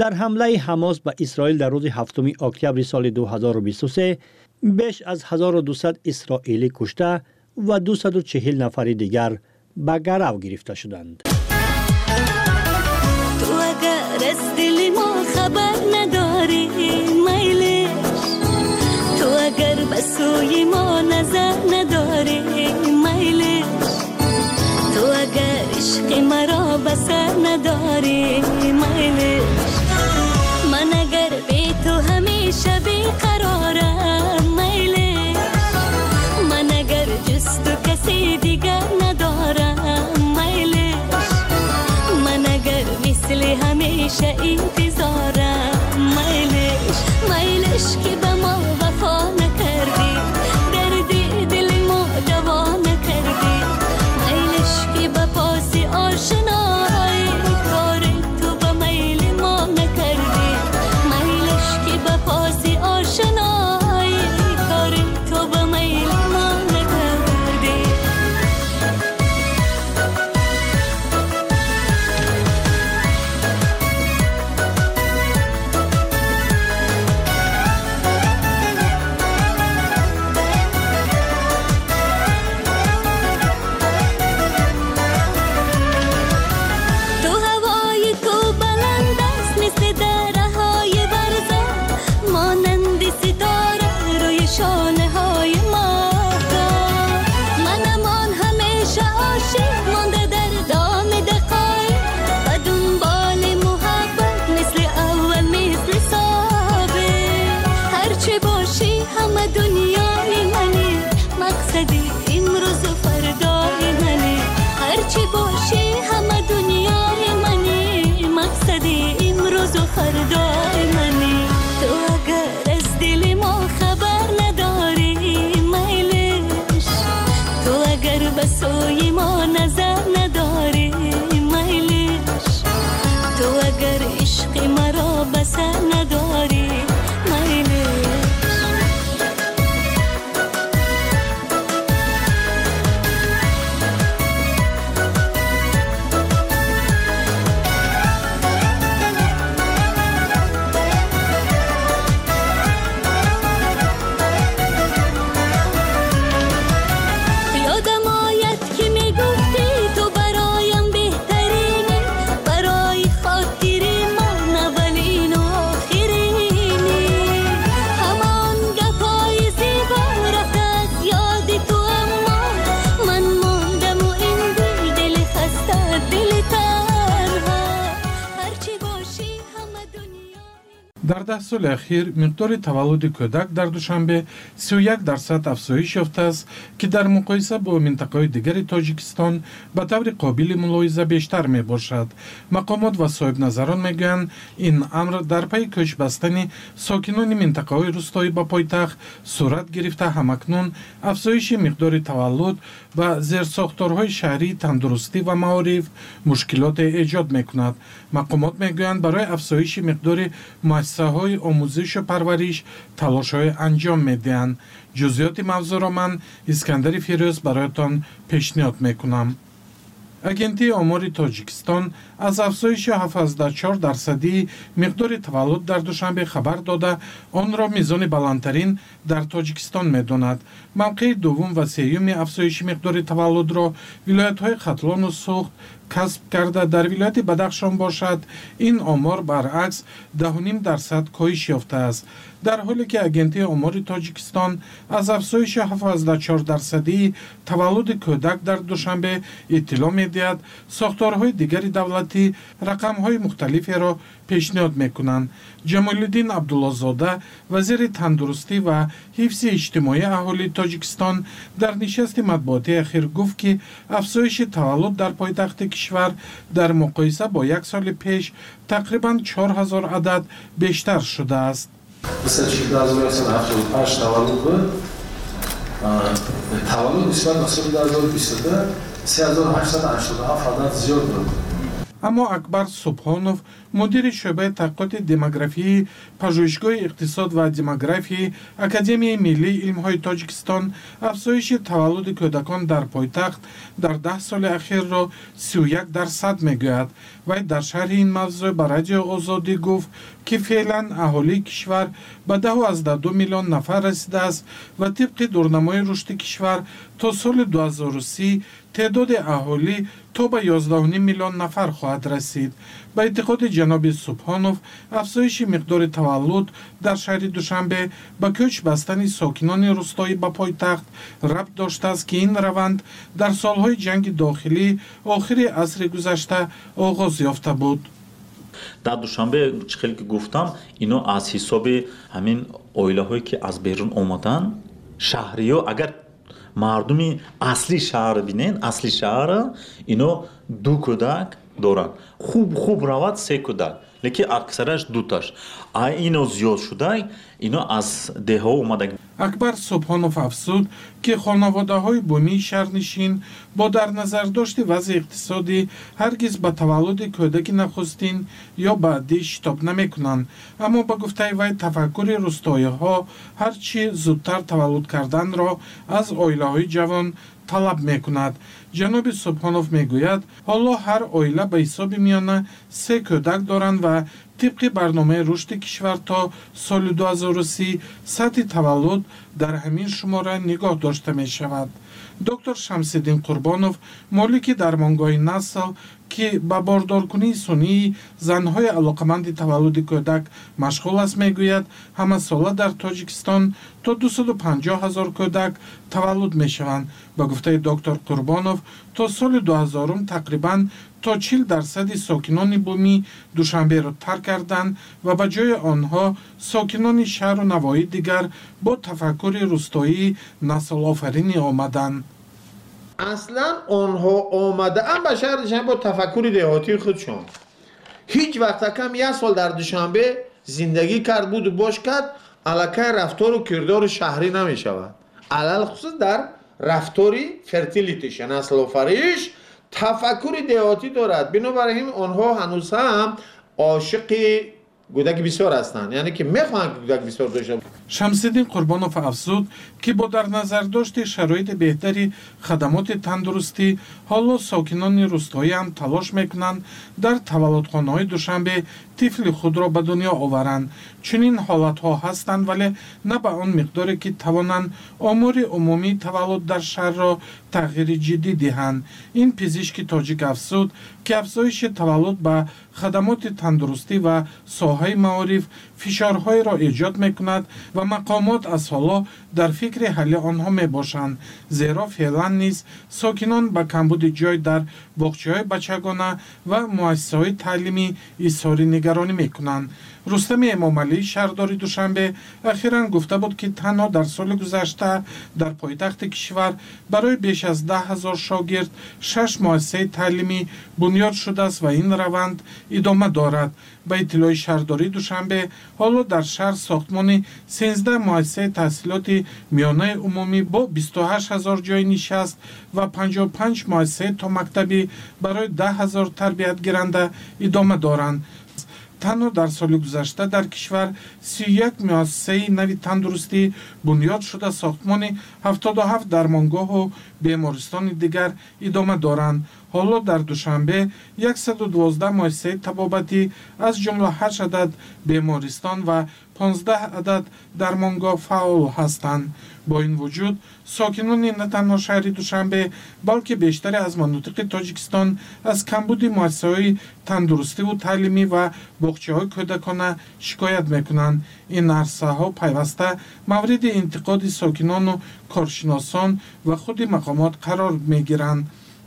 Speaker 21: дар ҳамлаи ҳамос ба исроил дар рӯзи ҳафтуми октябри соли 2023 беш аз 1200 исроилӣ кушта ва 240 нафари дигар ба гарав гирифта шуданд
Speaker 22: از دل ما خبر نداری میلش تو اگر به سوی ما نظر نداری میلش تو اگر عشق مرا بسر نداری عايشة انتظارك
Speaker 23: дар даҳ соли ахир миқдори таваллуди кӯдак дар душанбе 31 дарсад афзоиш ёфтааст ки дар муқоиса бо минтақаҳои дигари тоҷикистон ба таври қобили мулоҳиза бештар мебошад. Мақомот ва соҳибназарон мегӯянд ин амр дар пайи кӯч бастани сокинони минтақаҳои рӯстоӣ ба пойтахт сурат гирифта ҳамакнун афзоиши миқдори таваллуд ва зерсохторҳои шаҳрии тандурустӣ ва маориф мушкилоте эҷод мекунад. Мақомот мегӯянд барои афзоиши миқдори муассисаҳои омӯзишу парвариш талошҳое анҷом медиҳанд. Ҷузъиёти мавзӯъро ман искандари фирӯз бароятон пешниҳод мекунам. Агентии омори тоҷикистон аз афзоиши 74 дарсадии миқдори таваллуд дар душанбе хабар дода онро мизони баландтарин дар тоҷикистон медонад. Мавқеи дуввум ва сеюми афзоиши миқдори таваллудро вилоятҳои хатлону сӯхт касб карда дар вилояти бадахшон бошад. Ин омор баръакс 10 дарсад коҳиш ёфтааст дар ҳоле ки агентии омори тоҷикистон аз афзоиши 74 дарсадии таваллуди кӯдак дар душанбе иттилоъ медиҳад сохторҳои дигари давлатӣ рақамҳои мухталиферо пешниҳод мекунанд. Ҷамолиддин абдуллозода вазири тандурустӣ ва ҳифзи иҷтимоии аҳолии тоҷикистон дар нишасти матбуотӣ ахир гуфт ки афзоиши таваллуд дар пойтахти кишвар дар муқоиса бо як соли пеш тақрибан 4000 адад бештар шудааст
Speaker 24: Mesela 1978 tavallud bu. Tavallud нисбат ба соли 2022 3887 адад зиёд буд.
Speaker 23: Аммо акбар субҳонов мудири шӯъбаи таҳқиқоти демографии пажӯҳишгоҳи иқтисод ва демографии академияи миллии илмҳои тоҷикистон афзоиши таваллуди кӯдакон дар пойтахт дар даҳ соли ахирро 31 дарсад мегӯяд вай дар шарҳи ин мавзӯъ ба радиои озодӣ гуфт ки феълан аҳолии кишвар ба 12 миллион нафар расидааст ва тибқи дурнамои рушди кишвар то соли 2030 теъдоди аҳолӣ то ба 11 миллион нафар хоҳад расид. Ба эътиқоди ҷаноби субҳонов афзоиши миқдори таваллуд дар шаҳри душанбе ба кӯч бастани сокинони рӯстоӣ ба пойтахт рабт доштааст ки ин раванд дар солҳои ҷанги дохилӣ охири асри гузашта оғоз ёфта буд.
Speaker 20: Дар душанбе чӣ хеле ки гуфтам ино аз ҳисоби ҳамин оилаҳое ки аз берун омаданд шаҳриё агар мардуми асли шаҳр бинен асли шаҳра ино ду кӯдак доранд хуб хуб равад се кӯдак лекин аксараш дуташ. А ино зиёд шуда ино аз деҳҳо омада.
Speaker 23: Акбар субҳонов афзуд ки хонаводаҳои бумии шаҳрнишин бо дар назардошти вазъи иқтисодӣ ҳаргиз ба таваллуди кӯдаки нахустин ё баъдӣ шитоб намекунанд. Аммо ба гуфтаи вай тафаккури рӯстоиҳо ҳарчи зудтар таваллуд карданро аз оилаҳои ҷавон талаб мекунад. Ҷаноби субҳонов мегӯяд ҳоло ҳар оила ба ҳисоби миёна се кӯдак доранд ва тибқи барномаи рушди кишвар то соли 2030 сатҳи таваллуд дар ҳамин шумора нигоҳ дошта мешавад. Доктор шамсиддин қурбонов молики дармонгоҳи насл ки ба бордоркунии сунъии занҳои алоқаманди таваллуди кӯдак машғул аст мегӯяд ҳамасола дар тоҷикистон то 250 ҳазор кӯдак таваллуд мешаванд. Ба гуфтаи доктор қурбонов то соли 2000 тақрибан то чил дарсади сокинони бумӣ душанберо тарк карданд ва ба ҷои онҳо сокинони шаҳру навоҳии дигар бо тафаккури рӯстоии наслофаринӣ омаданд
Speaker 17: аслан онҳо омадаанд ба шаҳри душанбе бо тафаккури деҳотии худшон ҳеҷ вақтакам як сол дар душанбе зиндагӣ кард буду бош кард аллакай рафтору кирдору шаҳрӣ намешавад алалхусус дар рафтори фертилитиша наслофариш тафаккури деҳотӣ дорад бинобар ин онҳо ҳанӯз ҳам ошиқи гӯдаки бисёр ҳастанд яъне ки мехоҳанд ки гӯдак бисёр дошта
Speaker 23: шамсиддин қурбонов афзуд ки бо дар назардошти шароити беҳтари хадамоти тандурустӣ ҳоло сокинони рӯстоӣ ҳам талош мекунанд дар таваллудхонаҳои душанбе тифли худро ба дунё оваранд. Чунин ҳолатҳо ҳастанд вале на ба он миқдоре ки тавонанд омури умумии таваллуд дар шаҳрро тағйири ҷиддӣ диҳанд. Ин пизишки тоҷик афзуд ки афзоиши таваллуд ба хадамоти тандурустӣ ва соҳаи маориф фишорҳоеро эҷод мекунад ва мақомот аз ҳоло дар фикри ҳалли онҳо мебошанд зеро феълан низ сокинон ба камбуди ҷой дар боғчаҳои бачагона ва муассисаҳои таълимӣ изҳори нигаронӣ мекунанд рустами эмомалӣ шаҳрдори душанбе ахиран гуфта буд ки танҳо дар соли гузашта дар пойтахти кишвар барои беш аз даҳ ҳазор шогирд шаш муассисаи таълимӣ бунёд шудааст ва ин раванд идома дорад. Ба иттилои шаҳрдории душанбе ҳоло дар шаҳр сохтмони сенздаҳ муассисаи таҳсилоти миёнаи умумӣ бо бисту ҳашт ҳазор ҷойи нишаст ва панҷоҳу панҷ муассисаи томактабӣ барои даҳ ҳазор тарбиятгиранда идома доранд танҳо дар соли гузашта дар кишвар сиюяк муассисаи нави тандурустӣ бунёд шуда сохтмони ҳафтоду ҳафт дармонгоҳу бемористони дигар идома доранд. Ҳоло дар душанбе яксаду дувоздаҳ муассисаи табобатӣ аз ҷумла ҳашт адад бемористон ва понздаҳ адад дармонгоҳ фаъол ҳастанд бо ин вуҷуд сокинони на танҳо шаҳри душанбе балки бештаре аз манотиқи тоҷикистон аз камбуди муассисаҳои тандурустиву таълимӣ ва боғчаҳои кӯдакона шикоят мекунанд ин арсаҳо пайваста мавриди интиқоди сокинону коршиносон ва худи мақомот қарор мегиранд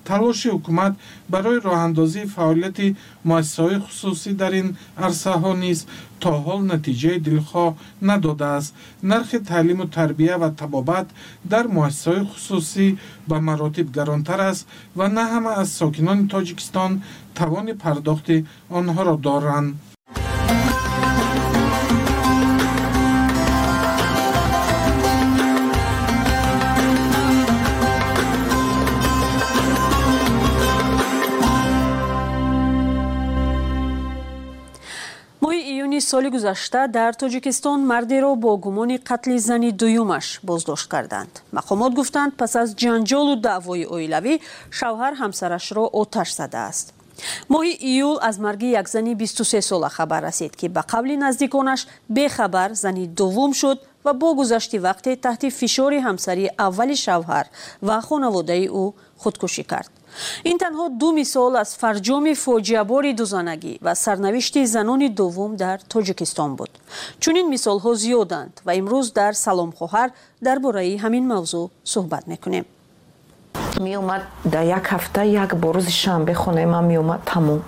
Speaker 23: талоши ҳукумат барои роҳандозии фаъолияти муассисаҳои хусусӣ дар ин арсаҳо низ то ҳол натиҷаи дилхоҳ надодааст нархи таълиму тарбия ва табобат дар муассисаҳои хусусӣ ба маротиб гаронтар аст ва на ҳама аз сокинони тоҷикистон тавони пардохти онҳоро доранд
Speaker 10: соли гузашта дар тоҷикистон мардеро бо гумони қатли зани дуюмаш боздошт карданд. Мақомот гуфтанд пас аз ҷанҷолу даъвои оилавӣ шавҳар ҳамсарашро оташ задааст. Моҳи июл аз марги як зани 23 сола хабар расид ки ба қавли наздиконаш бехабар зани дуввум шуд ва бо гузашти вақте таҳти фишори ҳамсари аввали шавҳар ва хонаводаи ӯ худкушӣ кард ин танҳо ду мисол аз фарҷоми фоҷиабори дузанагӣ ва сарнавишти занони дуввум дар тоҷикистон буд. Чунин мисолҳо зиёданд ва имрӯз дар саломхоҳар дар бораи ҳамин мавзӯъ суҳбат мекунем.
Speaker 25: Меомад дар як ҳафта як бо рӯзи шанбе хонаи ман меомад тамом.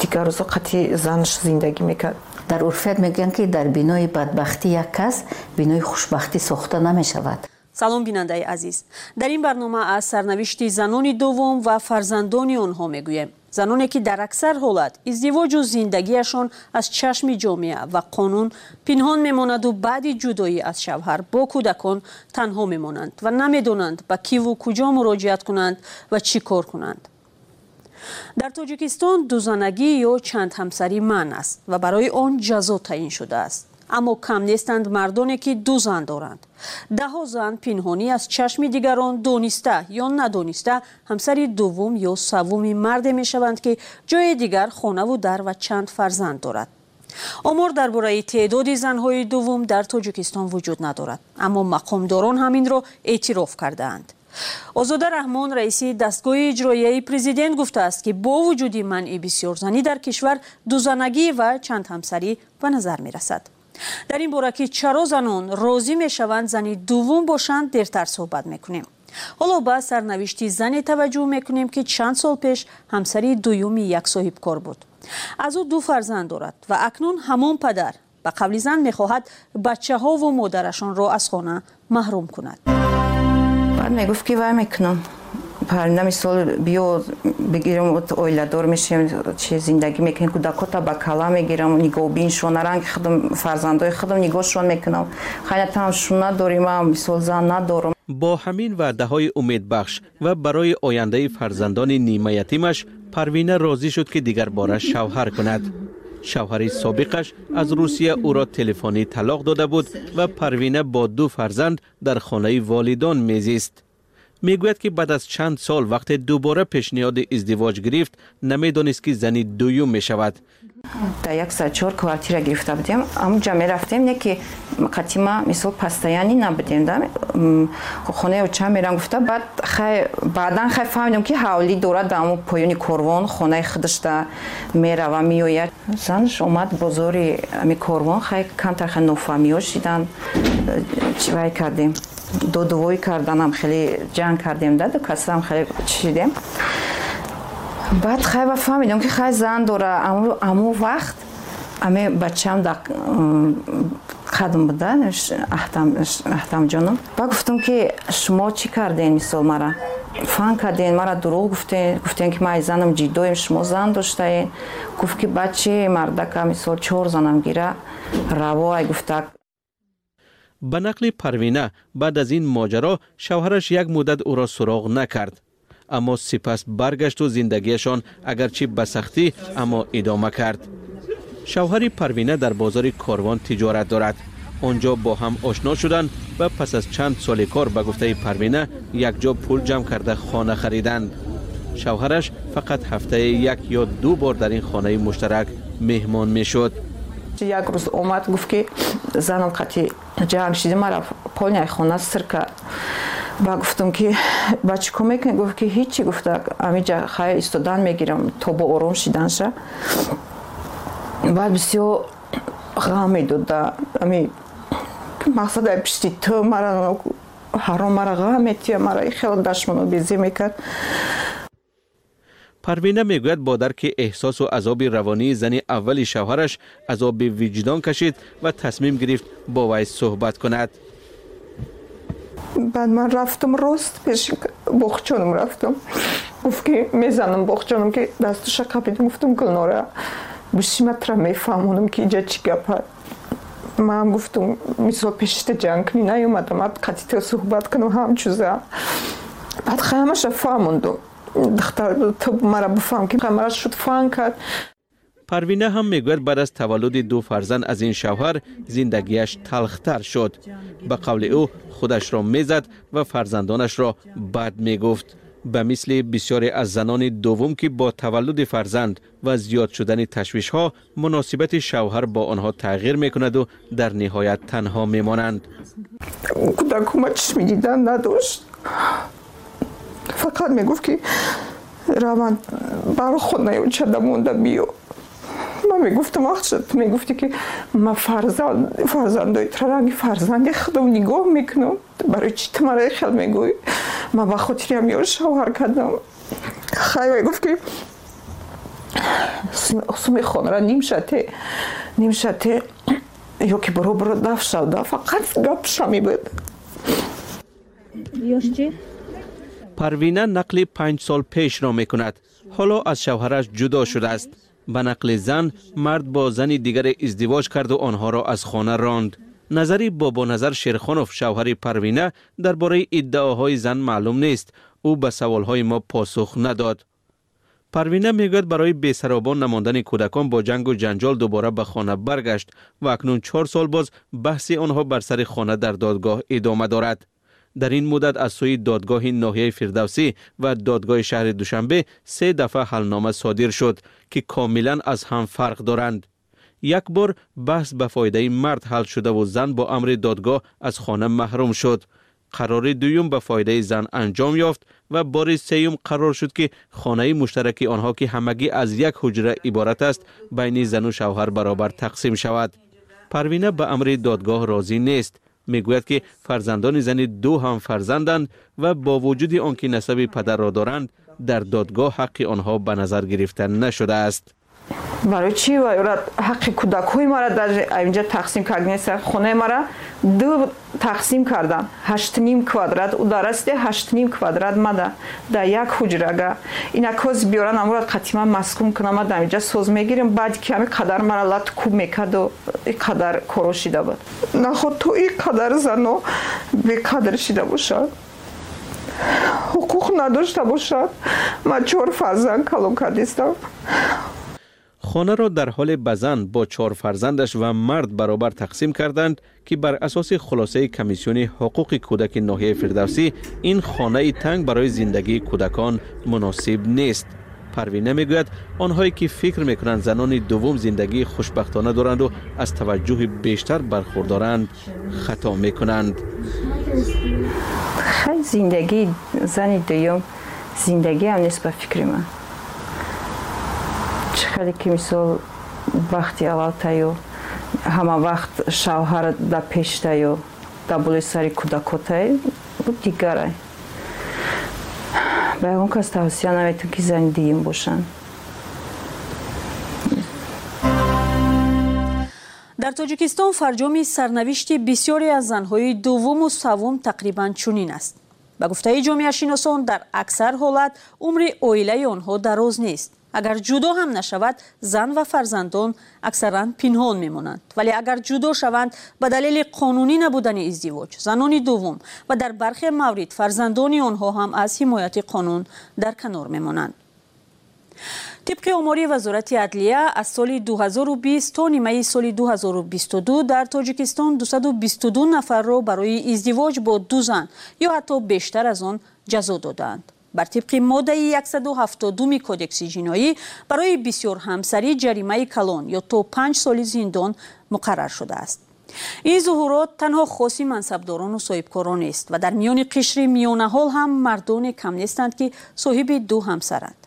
Speaker 25: Дигар рӯзо қатъи занаш зиндагӣ мекард.
Speaker 26: Дар урфият мегӯянд ки дар бинои бадбахтӣ як кас бинои хушбахтӣ сохта намешавад
Speaker 10: салом бинандаи азиз. Дар ин барнома аз сарнавишти занони дуввум ва фарзандони онҳо мегӯем. Заноне ки дар аксар ҳолат издивоҷу зиндагиашон аз чашми ҷомеа ва қонун пинҳон мемонаду баъди ҷудоӣ аз шавҳар бо кӯдакон танҳо мемонанд ва намедонанд ба киву куҷо муроҷиат кунанд ва чӣ кор кунанд. Дар тоҷикистон дузанагӣ ё чандҳамсарӣ манъ аст ва барои он ҷазо таъин шудааст аммо кам нестанд мардоне ки ду зан доранд. Даҳо зан пинҳонӣ аз чашми дигарон дониста ё надониста ҳамсари дуввум ё саввуми марде мешаванд ки ҷои дигар хонаву дар ва чанд фарзанд дорад. Омор дар бораи теъдоди занҳои дуввум дар тоҷикистон вуҷуд надорад аммо мақомдорон ҳаминро эътироф кардаанд. Озода раҳмон раиси дастгоҳи иҷроияи президент гуфтааст ки бо вуҷуди манъи бисёрзанӣ дар кишвар дузанагӣ ва чандҳамсарӣ ба назар мерасад дар ин бора ки чаро занон розӣ мешаванд зани дуввум бошанд дертар суҳбат мекунем. Ҳоло ба сарнавишти зане таваҷҷӯҳ мекунем ки чанд сол пеш ҳамсари дуюми як соҳибкор буд. Аз ӯ ду фарзанд дорад ва акнун ҳамон падар. Ба қавли зан мехоҳад бачаҳову модарашонро аз хона маҳрум кунад.
Speaker 25: Баъд мегуфт ки вай мекунам парвина мисол биё бигирам оиладор мешем чи зиндагӣ мекунем кӯдакота ба кала мегирам нигоҳбиншон наранги худам фарзандои худам нигоҳшон мекунам. Хайнатам шун надорим мисол зан надорам.
Speaker 12: Бо ҳамин ваъдаҳои умедбахш ва барои ояндаи фарзандони нимаятимаш парвина розӣ шуд ки дигарбора шавҳар кунад. Шавҳари собиқаш аз русия ӯро телефонӣ талоқ дода буд ва парвина бо ду фарзанд дар хонаи волидон мезист мегӯяд ки баъд аз чанд сол вақте дубора пешниҳоди издивоҷ гирифт намедонист ки зани дуюм мешавад
Speaker 25: дар як чор квартира гирифта будем амуҷа мерафтем не ки қатима мисол постоянӣ набудем да. Хонаи оча мерам гуфта. Баъд хай баъдан хай фаҳмидам ки ҳавлӣ дорад дар аму поёни корвон хонаи худашда мерава меояд занаш омад бозори ами корвон хай камтар хай нофаҳмиҳо шидан. Чивай кардем? Додувоӣ карданам хеле ҷанг кардем да касам хеле чидем баъд хайва фаҳмидам ки хай зан дора. Аму вақт аме бачам да қадм буда аҳтамҷоном ба гуфтам ки шумо чӣ кардем мисол мара? Фан кардем мара дурӯғ гуфтем гуфтем ки ман занам ҷиддоем шумо зан доштаед гуфт ки бачи мардака мисол чор занам гира раво ай гуфта
Speaker 12: ба нақли парвина баъд аз ин моҷаро шавҳараш як муддат ӯро суроғ накард аммо сипас баргашту зиндагиашон агарчи ба сахтӣ аммо идома кард шавҳари парвина дар бозори корвон тиҷорат дорад онҷо бо ҳам ошно шуданд ва пас аз чанд соли кор ба гуфтаи парвина якҷо пул ҷамъ карда хона хариданд шавҳараш фақат ҳафтае як ё ду бор дар ин хонаи муштарак меҳмон мешуд
Speaker 25: як рӯз омад гуфт ки занам қати ҷанг шиди мара полняй хона сир кард ба гуфтам ки ба чӣ кор мекунӣ гуфт ки ҳичи гуфта амиҷа хай истодан мегирам то бо ором шиданша баъд бисёр ғам медода ами мақсад ай пишти ту мара ҳаром мара ғам метия мара хело дашмоно безӣ мекард
Speaker 12: парвина мегӯяд бо дарки эҳсосу азоби равонии зани аввали шавҳараш азоби виҷдон кашид ва тасмим гирифт бо вай суҳбат кунад
Speaker 25: баъд ман рафтам рост пеши боғчонам рафтам гуфт ки мезанам боғчонам ки дастуша қабидам гуфтам гулнора бишиматра мефаҳмонам ки иҷа чӣ гапа ман гуфтам мисол пешита ҷангкунӣ наёмадам ад қатита суҳбат кунам ҳамчуза баъд хаямаша фаҳмондум мара бифаҳм ки мара шуд фаҳм кард
Speaker 12: парвина ҳам мегӯяд баъд аз таваллуди ду фарзанд аз ин шавҳар зиндагиаш талхтар шуд ба қавли ӯ худашро мезад ва фарзандонашро бад мегуфт ба мисли бисёре аз занони дуввум ки бо таваллуди фарзанд ва зиёд шудани ташвишҳо муносибати шавҳар бо онҳо тағйир мекунаду дар ниҳоят танҳо мемонанд
Speaker 25: кӯдакума чишми дидан надошт фақат мегуфт ки раванд бар хонаи очада монда биё ман мегуфтам вақт ту мегуфтӣ ки ма фарзандои траранги фарзанди худам нигоҳ мекунам барои чӣ ту мара хел мегӯӣ ман ба хотири ам ё шавҳар кардам хай мегуфт ки суми хонара нимшате нимшате ё ки баробаро даф шавда фақат гапшами буд
Speaker 12: ёш чӣ парвина нақли панҷ сол пешро мекунад ҳоло аз шавҳараш ҷудо шудааст ба нақли зан мард бо зани дигаре издивоҷ карду онҳоро аз хона ронд назари бобоназар шерхонов шавҳари парвина дар бораи иддаоҳои зан маълум нест ӯ ба саволҳои мо посух надод парвина мегӯяд барои бесаробон намондани кӯдакон бо ҷангу ҷанҷол дубора ба хона баргашт ва акнун чор сол боз баҳси онҳо бар сари хона дар додгоҳ идома дорад дар ин муддат аз сӯи додгоҳи ноҳияи фирдавсӣ ва додгоҳи шаҳри душанбе се дафъа ҳалнома содир шуд ки комилан аз ҳам фарқ доранд як бор баҳс ба фоидаи мард ҳал шудаву зан бо амри додгоҳ аз хона маҳрум шуд қарори дуюм ба фоидаи зан анҷом ёфт ва бори сеюм қарор шуд ки хонаи муштараки онҳо ки ҳамагӣ аз як ҳуҷра иборат аст байни зану шавҳар баробар тақсим шавад парвина ба амри додгоҳ розӣ нест мегӯяд ки фарзандони зани ду ҳам фарзанданд ва бо вуҷуди он ки насаби падарро доранд дар додгоҳ ҳаққи онҳо ба назар гирифта нашудааст
Speaker 25: барои чӣ? Ҳаққи кӯдакҳои мара дар инҷа тақсим кардинеста хонаи мара ду тақсим кардан ҳаштним квадрат у дарасте ҳаштним квадрат мада дар як ҳуҷрага инакоз биёран амурад қатима маскун кунама дар инҷа соз мегирем баъди ки ҳами қадар мара лат кӯб мекарду иқадар коро шида буд. Наход то и қадар зано беқадр шида бошад? Ҳуқуқ надошта бошад? Ман чор фарзанд калон кардистам
Speaker 12: хонаро дар ҳоле ба зан бо чор фарзандаш ва мард баробар тақсим карданд ки бар асоси хулосаи комиссиони ҳуқуқи кӯдаки ноҳияи фирдавсӣ ин хонаи танг барои зиндагии кӯдакон муносиб нест парвина мегӯяд онҳое ки фикр мекунанд занони дуввум зиндагии хушбахтона доранду аз таваҷҷӯҳи бештар бархурдоранд хато мекунанд
Speaker 25: хай зиндагии зани дуюм зиндагиам нест ба фикри ман чӣ хеле ки мисол вақти аввалтаю ҳама вақт шавҳар да пештаю да болои сари кӯдакотаю дигарай. Ба ягон кас тавсия наметон ки зани дуюм бошанд.
Speaker 10: Дар тоҷикистон фарҷоми сарнавишти бисёре аз занҳои дуввуму саввум тақрибан чунин аст. Ба гуфтаи ҷомеашиносон дар аксар ҳолат умри оилаи онҳо дароз нест агар ҷудо ҳам нашавад зан ва фарзандон аксаран пинҳон мемонанд. Вале агар ҷудо шаванд ба далели қонунӣ набудани издивоҷ занони дуввум ва дар бархе маврид фарзандони онҳо ҳам аз ҳимояти қонун дар канор мемонанд. Тибқи омори вазорати адлия аз соли 2020 то нимаи соли 2022 дар тоҷикистон 222 нафарро барои издивоҷ бо ду зан ё ҳатто бештар аз он ҷазо доданд бар тибқи моддаи 172 кодекси ҷиноӣ барои бисёрҳамсарӣ ҷаримаи калон ё то панҷ соли зиндон муқаррар шудааст. Ин зуҳурот танҳо хоси мансабдорону соҳибкорон нест ва дар миёни қишри миёнаҳол ҳам мардоне кам нестанд ки соҳиби ду ҳамсаранд.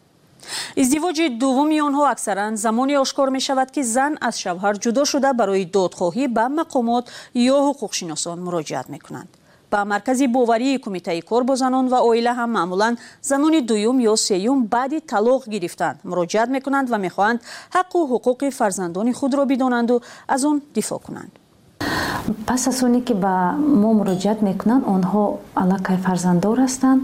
Speaker 10: Издивоҷи дуввуми онҳо аксаран замоне ошкор мешавад ки зан аз шавҳар ҷудо шуда барои додхоҳӣ ба мақомот ё ҳуқуқшиносон муроҷиат мекунанд ба маркази боварии кумитаи кор бо занон ва оила ҳам маъмулан занони дуюм ё сеюм баъди талоқ гирифтан муроҷиат мекунанд ва мехоҳанд ҳаққу ҳуқуқи фарзандони худро бидонанду аз он дифоъ кунанд.
Speaker 27: Пас аз оне ки ба мо муроҷиат мекунанд онҳо аллакай фарзанддор ҳастанд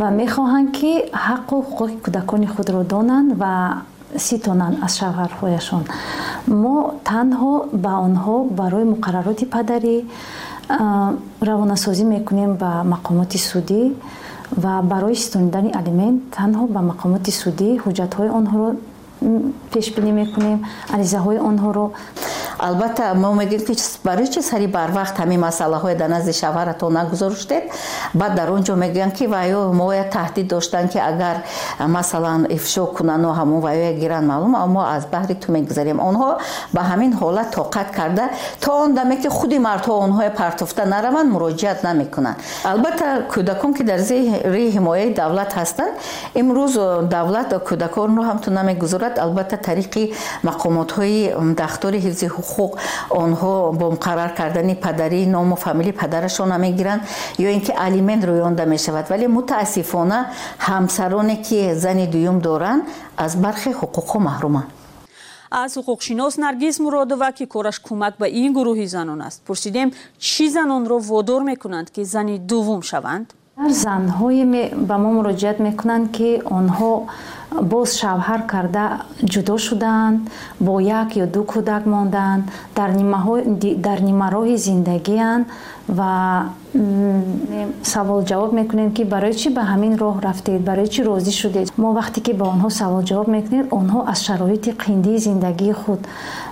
Speaker 27: ва мехоҳанд ки ҳаққу ҳуқуқи кӯдакони худро донанд ва ситонанд аз шавҳарҳояшон. Мо танҳо ба онҳо барои муқаррароти падарӣ равонасозӣ мекунем ба мақомоти судӣ ва барои ситонидани алимент танҳо ба мақомоти судӣ ҳуҷҷатҳои онҳоро пешбинӣ мекунем аризаҳои онҳоро.
Speaker 26: Албатта мо мегӯем ки барои чи сари барвақт ҳамин масъалаҳое дар назди шавҳаратон нагузоштед баъд дар он ҷо мегӯянд ки ваё моя таҳдид доштанд ки агар масалан ифшо кунану ҳамон ваёя гиранд маълум мо аз баҳри ту мегузарем. Онҳо ба ҳамин ҳолат тоқат карда то он даме ки худи мардҳо онҳоя партофта нараванд муроҷиат намекунанд. Албатта кӯдакон ки дар зери ҳимояи давлат ҳастанд имрӯз давлат кӯдаконро ҳамтун намегузорад. Албатта тариқи мақомотҳои дахтори ҳифзи ҳуқуқ онҳо бо муқаррар кардани падарӣ ному фамилии падарашона мегиранд ё ин ки алимент рӯёнда мешавад вале мутаассифона ҳамсароне ки зани дуюм доранд аз бархи ҳуқуқҳо маҳруманд
Speaker 10: аз ҳуқуқшинос наргиз муродова ки кораш кӯмак ба ин гурӯҳи занон аст. Пурсидем чӣ занонро водор мекунанд ки зани дуввум шаванд?
Speaker 27: Занҳое ба мо муроҷиат мекунанд ки онҳо боз шавҳар карда ҷудо шудаанд бо як ё ду кӯдак мондаанд дар нимароҳи зиндагианд ва саволҷавоб мекунем ки барои чӣ ба ҳамин роҳ рафтед? Барои чӣ розӣ шудед? Мо вақте ки ба онҳо саволҷавоб мекунем онҳо аз шароити қиндии зиндагии худ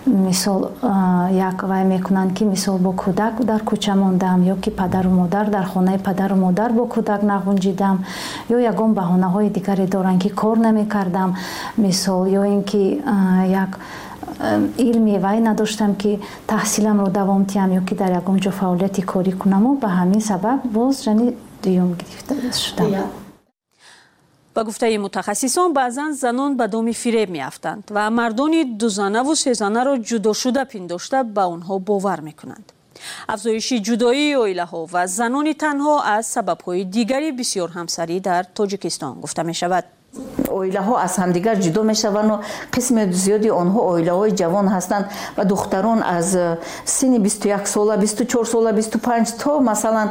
Speaker 27: мисол як вай мекунанд ки мисол бо кӯдак дар кӯча мондам ё ки падару модар дар хонаи падару модар бо кӯдак нағунҷидам ё ягон баҳонаҳои дигаре доранд ки кор намекардам мисол ё ин ки як илми вай надоштам ки таҳсиламро давом диҳам ё ки дар ягон ҷо фаъолияти корӣ кунаму ба ҳамин сабаб боз ҷани дуюм гирифта шудам.
Speaker 10: Ба гуфтаи мутахассисон баъзан занон ба доми фиреб меафтанд ва мардони дузанаву сезанаро ҷудошуда пиндошта ба онҳо бовар мекунанд. Афзоиши ҷудоии оилаҳо ва занони танҳо аз сабабҳои дигари бисёрҳамсарӣ дар тоҷикистон гуфта мешавад
Speaker 26: оилаҳо аз ҳамдигар ҷудо мешаванду қисми зиёди онҳо оилаҳои ҷавон ҳастанд ва духтарон аз синни бисту як сола бисту чор сола бисту панҷ то масалан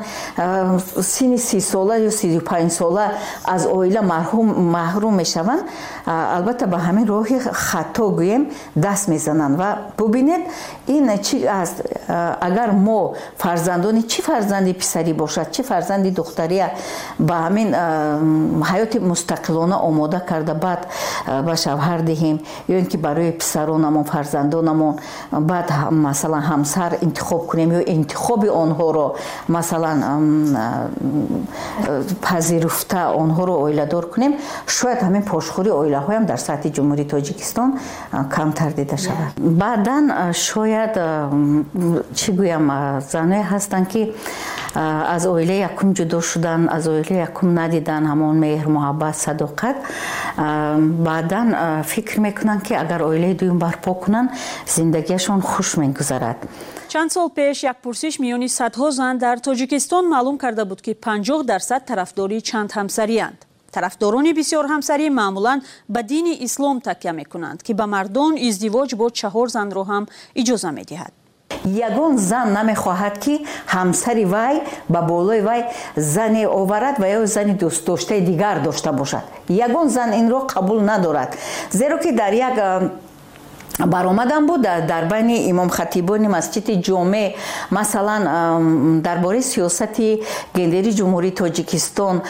Speaker 26: синни си сола ё сию панҷ сола аз оила маҳрум мешаванд. Албатта ба ҳамин роҳи хато гӯем даст мезананд ва бубинед ин чи аст агар мо фарзандони чӣ фарзанди писарӣ бошад чӣ фарзанди духтария ба ҳамин ҳаёти мустақилона омода карда баъд ба шавҳар диҳем ё ин ки барои писаронамон фарзандонамон баъд масалан ҳамсар интихоб кунем ё интихоби онҳоро масалан пазируфта онҳоро оиладор кунем шояд ҳамин пошхӯри оилаҳоям дар сатҳи ҷумҳурии тоҷикистон камтар дида шавад. Баъдан шояд чӣ гӯям занҳое ҳастанд ки аз оилаи якум ҷудо шудан аз оилаи якум надидан ҳамон меҳр муҳаббат садоқат. Баъдан фикр мекунанд ки агар оилаи дуюм барпо кунанд зиндагиашон хуш мегузарад.
Speaker 10: Чанд сол пеш як пурсиш миёни садҳо зан дар тоҷикистон маълум карда буд ки 50 дарсад тарафдори чанд ҳамсариянд тарафдорони бисёр ҳамсарӣ маъмулан ба дини ислом такя мекунанд ки ба мардон издивоҷ бо чаҳор занро ҳам иҷоза медиҳад
Speaker 26: ягон зан намехоҳад ки ҳамсари вай ба болои вай зане оварад ва ё зани дӯстдоштаи дигар дошта бошад. Ягон зан инро қабул надорад зеро ки дар як баромадан буд дар байни имомхатибони масҷиди ҷоме масалан дар бораи сиёсати гендери ҷумҳурии тоҷикистон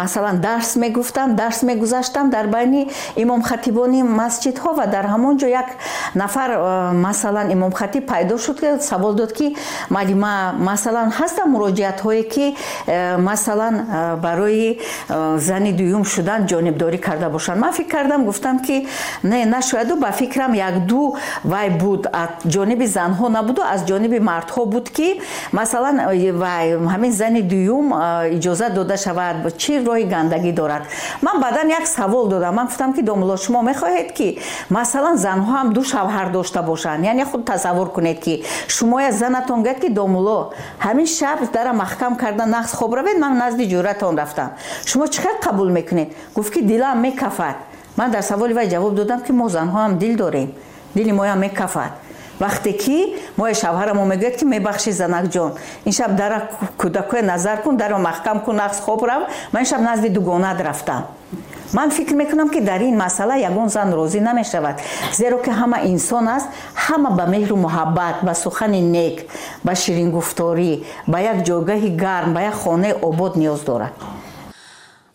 Speaker 26: масалан дарс мегуфтам дарс мегузаштам дар байни имомхатибони масҷидҳо ва дар ҳамон ҷо як нафар масалан имомхатиб пайдо шуд савол дод ки малима масалан ҳастам муроҷиатҳое ки масалан барои зани дуюм шудан ҷонибдорӣ карда бошанд. Ман фикр кардам гуфтам ки не нашояду ба фикр фикрам якду вай буд аз ҷониби занҳо набуду аз ҷониби мардҳо буд ки масалан вай ҳамин зани дуюм иҷоза дода шавад чӣ роҳи гандагӣ дорад? Ман баъдан як савол додам. Ман гуфтам ки домуло шумо мехоҳед ки масалан занҳо ҳам ду шавҳар дошта бошанд. Яъне худ тасаввур кунед ки шумо я занатон гӯяд ки домуло ҳамин шаб дара маҳкам карда нақс хоб равед ман назди ҷӯратон рафтам. Шумо чӣ қабул мекунед? Гуфт ки дилам мекафад ман дар саволи вай ҷавоб додам ки мо занҳоам дил дорем. Дили моям мекафад. Вақте ки моя шавҳарамо мегӯяд ки мебахшӣ занакҷон иншаб дара кӯдакое назар кун даро маҳкам кун нақс хоб рав ман иншаб назди дугонат рафтам. Ман фикр мекунам ки дар ин масъала ягон зан розӣ намешавад. Зеро ки ҳама инсон аст ҳама ба меҳру муҳаббат ба сухани нек ба ширингуфторӣ ба як ҷойгоҳи гарм ба як хонаи обод ниёз дорад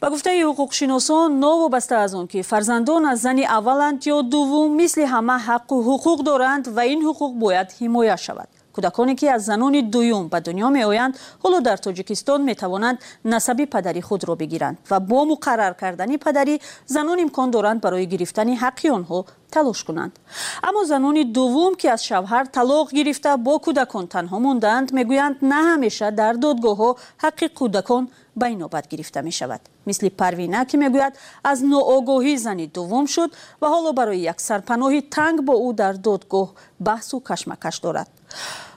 Speaker 10: ба гуфтаи ҳуқуқшиносон новобаста аз он ки фарзандон аз зани авваланд ё дуввум мисли ҳама ҳаққу ҳуқуқ доранд ва ин ҳуқуқ бояд ҳимоя шавад. Кӯдаконе ки аз занони дуюм ба дунё меоянд ҳоло дар тоҷикистон метавонанд насаби падари худро бигиранд ва бо муқаррар кардани падарӣ занон имкон доранд барои гирифтани ҳаққи онҳо талош кунанд. Аммо занони дуввум ки аз шавҳар талоқ гирифта бо кӯдакон танҳо мондаанд мегӯянд на ҳамеша дар додгоҳҳо ҳаққи кӯдакон ба инобат гирифта мешавад. Мисли парвина ки мегӯяд аз ноогоҳӣ зани дуввум шуд ва ҳоло барои як сарпаноҳи танг бо ӯ дар додгоҳ баҳсу кашмакаш дорад.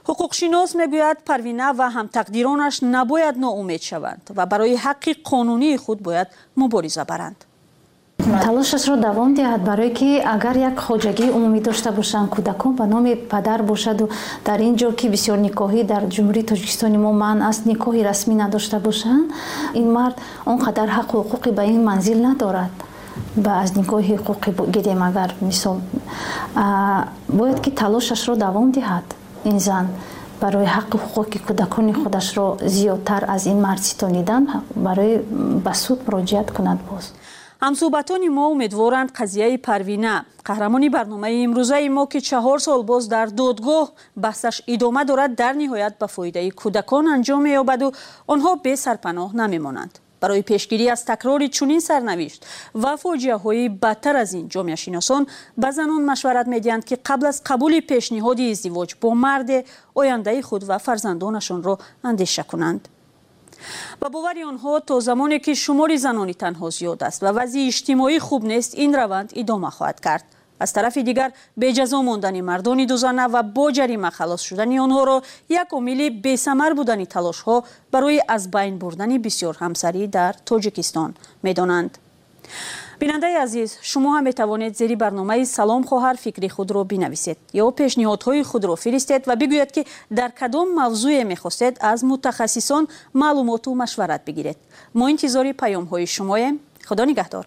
Speaker 10: Ҳуқуқшинос мегӯяд парвина ва ҳамтақдиронаш набояд ноумед шаванд ва барои ҳаққи қонунии худ бояд мубориза баранд
Speaker 27: талошашро давом диҳад барое ки агар як хоҷагии умумӣ дошта бошанд кӯдакон ба номи падар бошаду. Дар ин ҷо ки бисёр никоҳӣ дар ҷумҳурии тоҷикистони мо манъ аст никоҳи расмӣ надошта бошанд ин мард он қадар ҳаққу ҳуқуқи ба ин манзил надорад. Ба аз никоҳи ҳуқуқи гирем агар мисол бояд ки талошашро давом диҳад ин зан. Барои ҳаққи ҳуқуқи кӯдакони худашро зиёдтар аз ин мард ситонидан барои ба суд муроҷиат кунад боз
Speaker 10: ҳамсӯҳбатони мо умедворанд қазияи парвина. Қаҳрамони барномаи имрӯзаи мо ки чаҳор сол боз дар додгоҳ баҳсаш идома дорад дар ниҳоят ба фоидаи кӯдакон анҷом меёбаду онҳо бесарпаноҳ намемонанд. Барои пешгирӣ аз такрори чунин сарнавишт ва фоҷиаҳои бадтар аз ин ҷомеашиносон ба занон машварат медиҳанд ки қабл аз қабули пешниҳоди издивоҷ бо марде ояндаи худ ва фарзандонашонро андеша кунанд ба бовари онҳо то замоне ки шумори занони танҳо зиёд аст ва вазъи иҷтимоӣ хуб нест ин раванд идома хоҳад кард. Аз тарафи дигар беҷазо мондани мардони дузана ва бо ҷарима халос шудани онҳоро як омили бесамар будани талошҳо барои аз байн бурдани бисёр ҳамсарӣ дар тоҷикистон медонанд бинандаи азиз шумо ҳам метавонед зери барномаи салом хоҳар фикри худро бинависед ё пешниҳодҳои худро фиристед ва бигӯяд ки дар кадом мавзӯе мехостед аз мутахассисон маълумоту машварат бигиред. Мо интизори паёмҳои шумоем. Худо нигаҳдор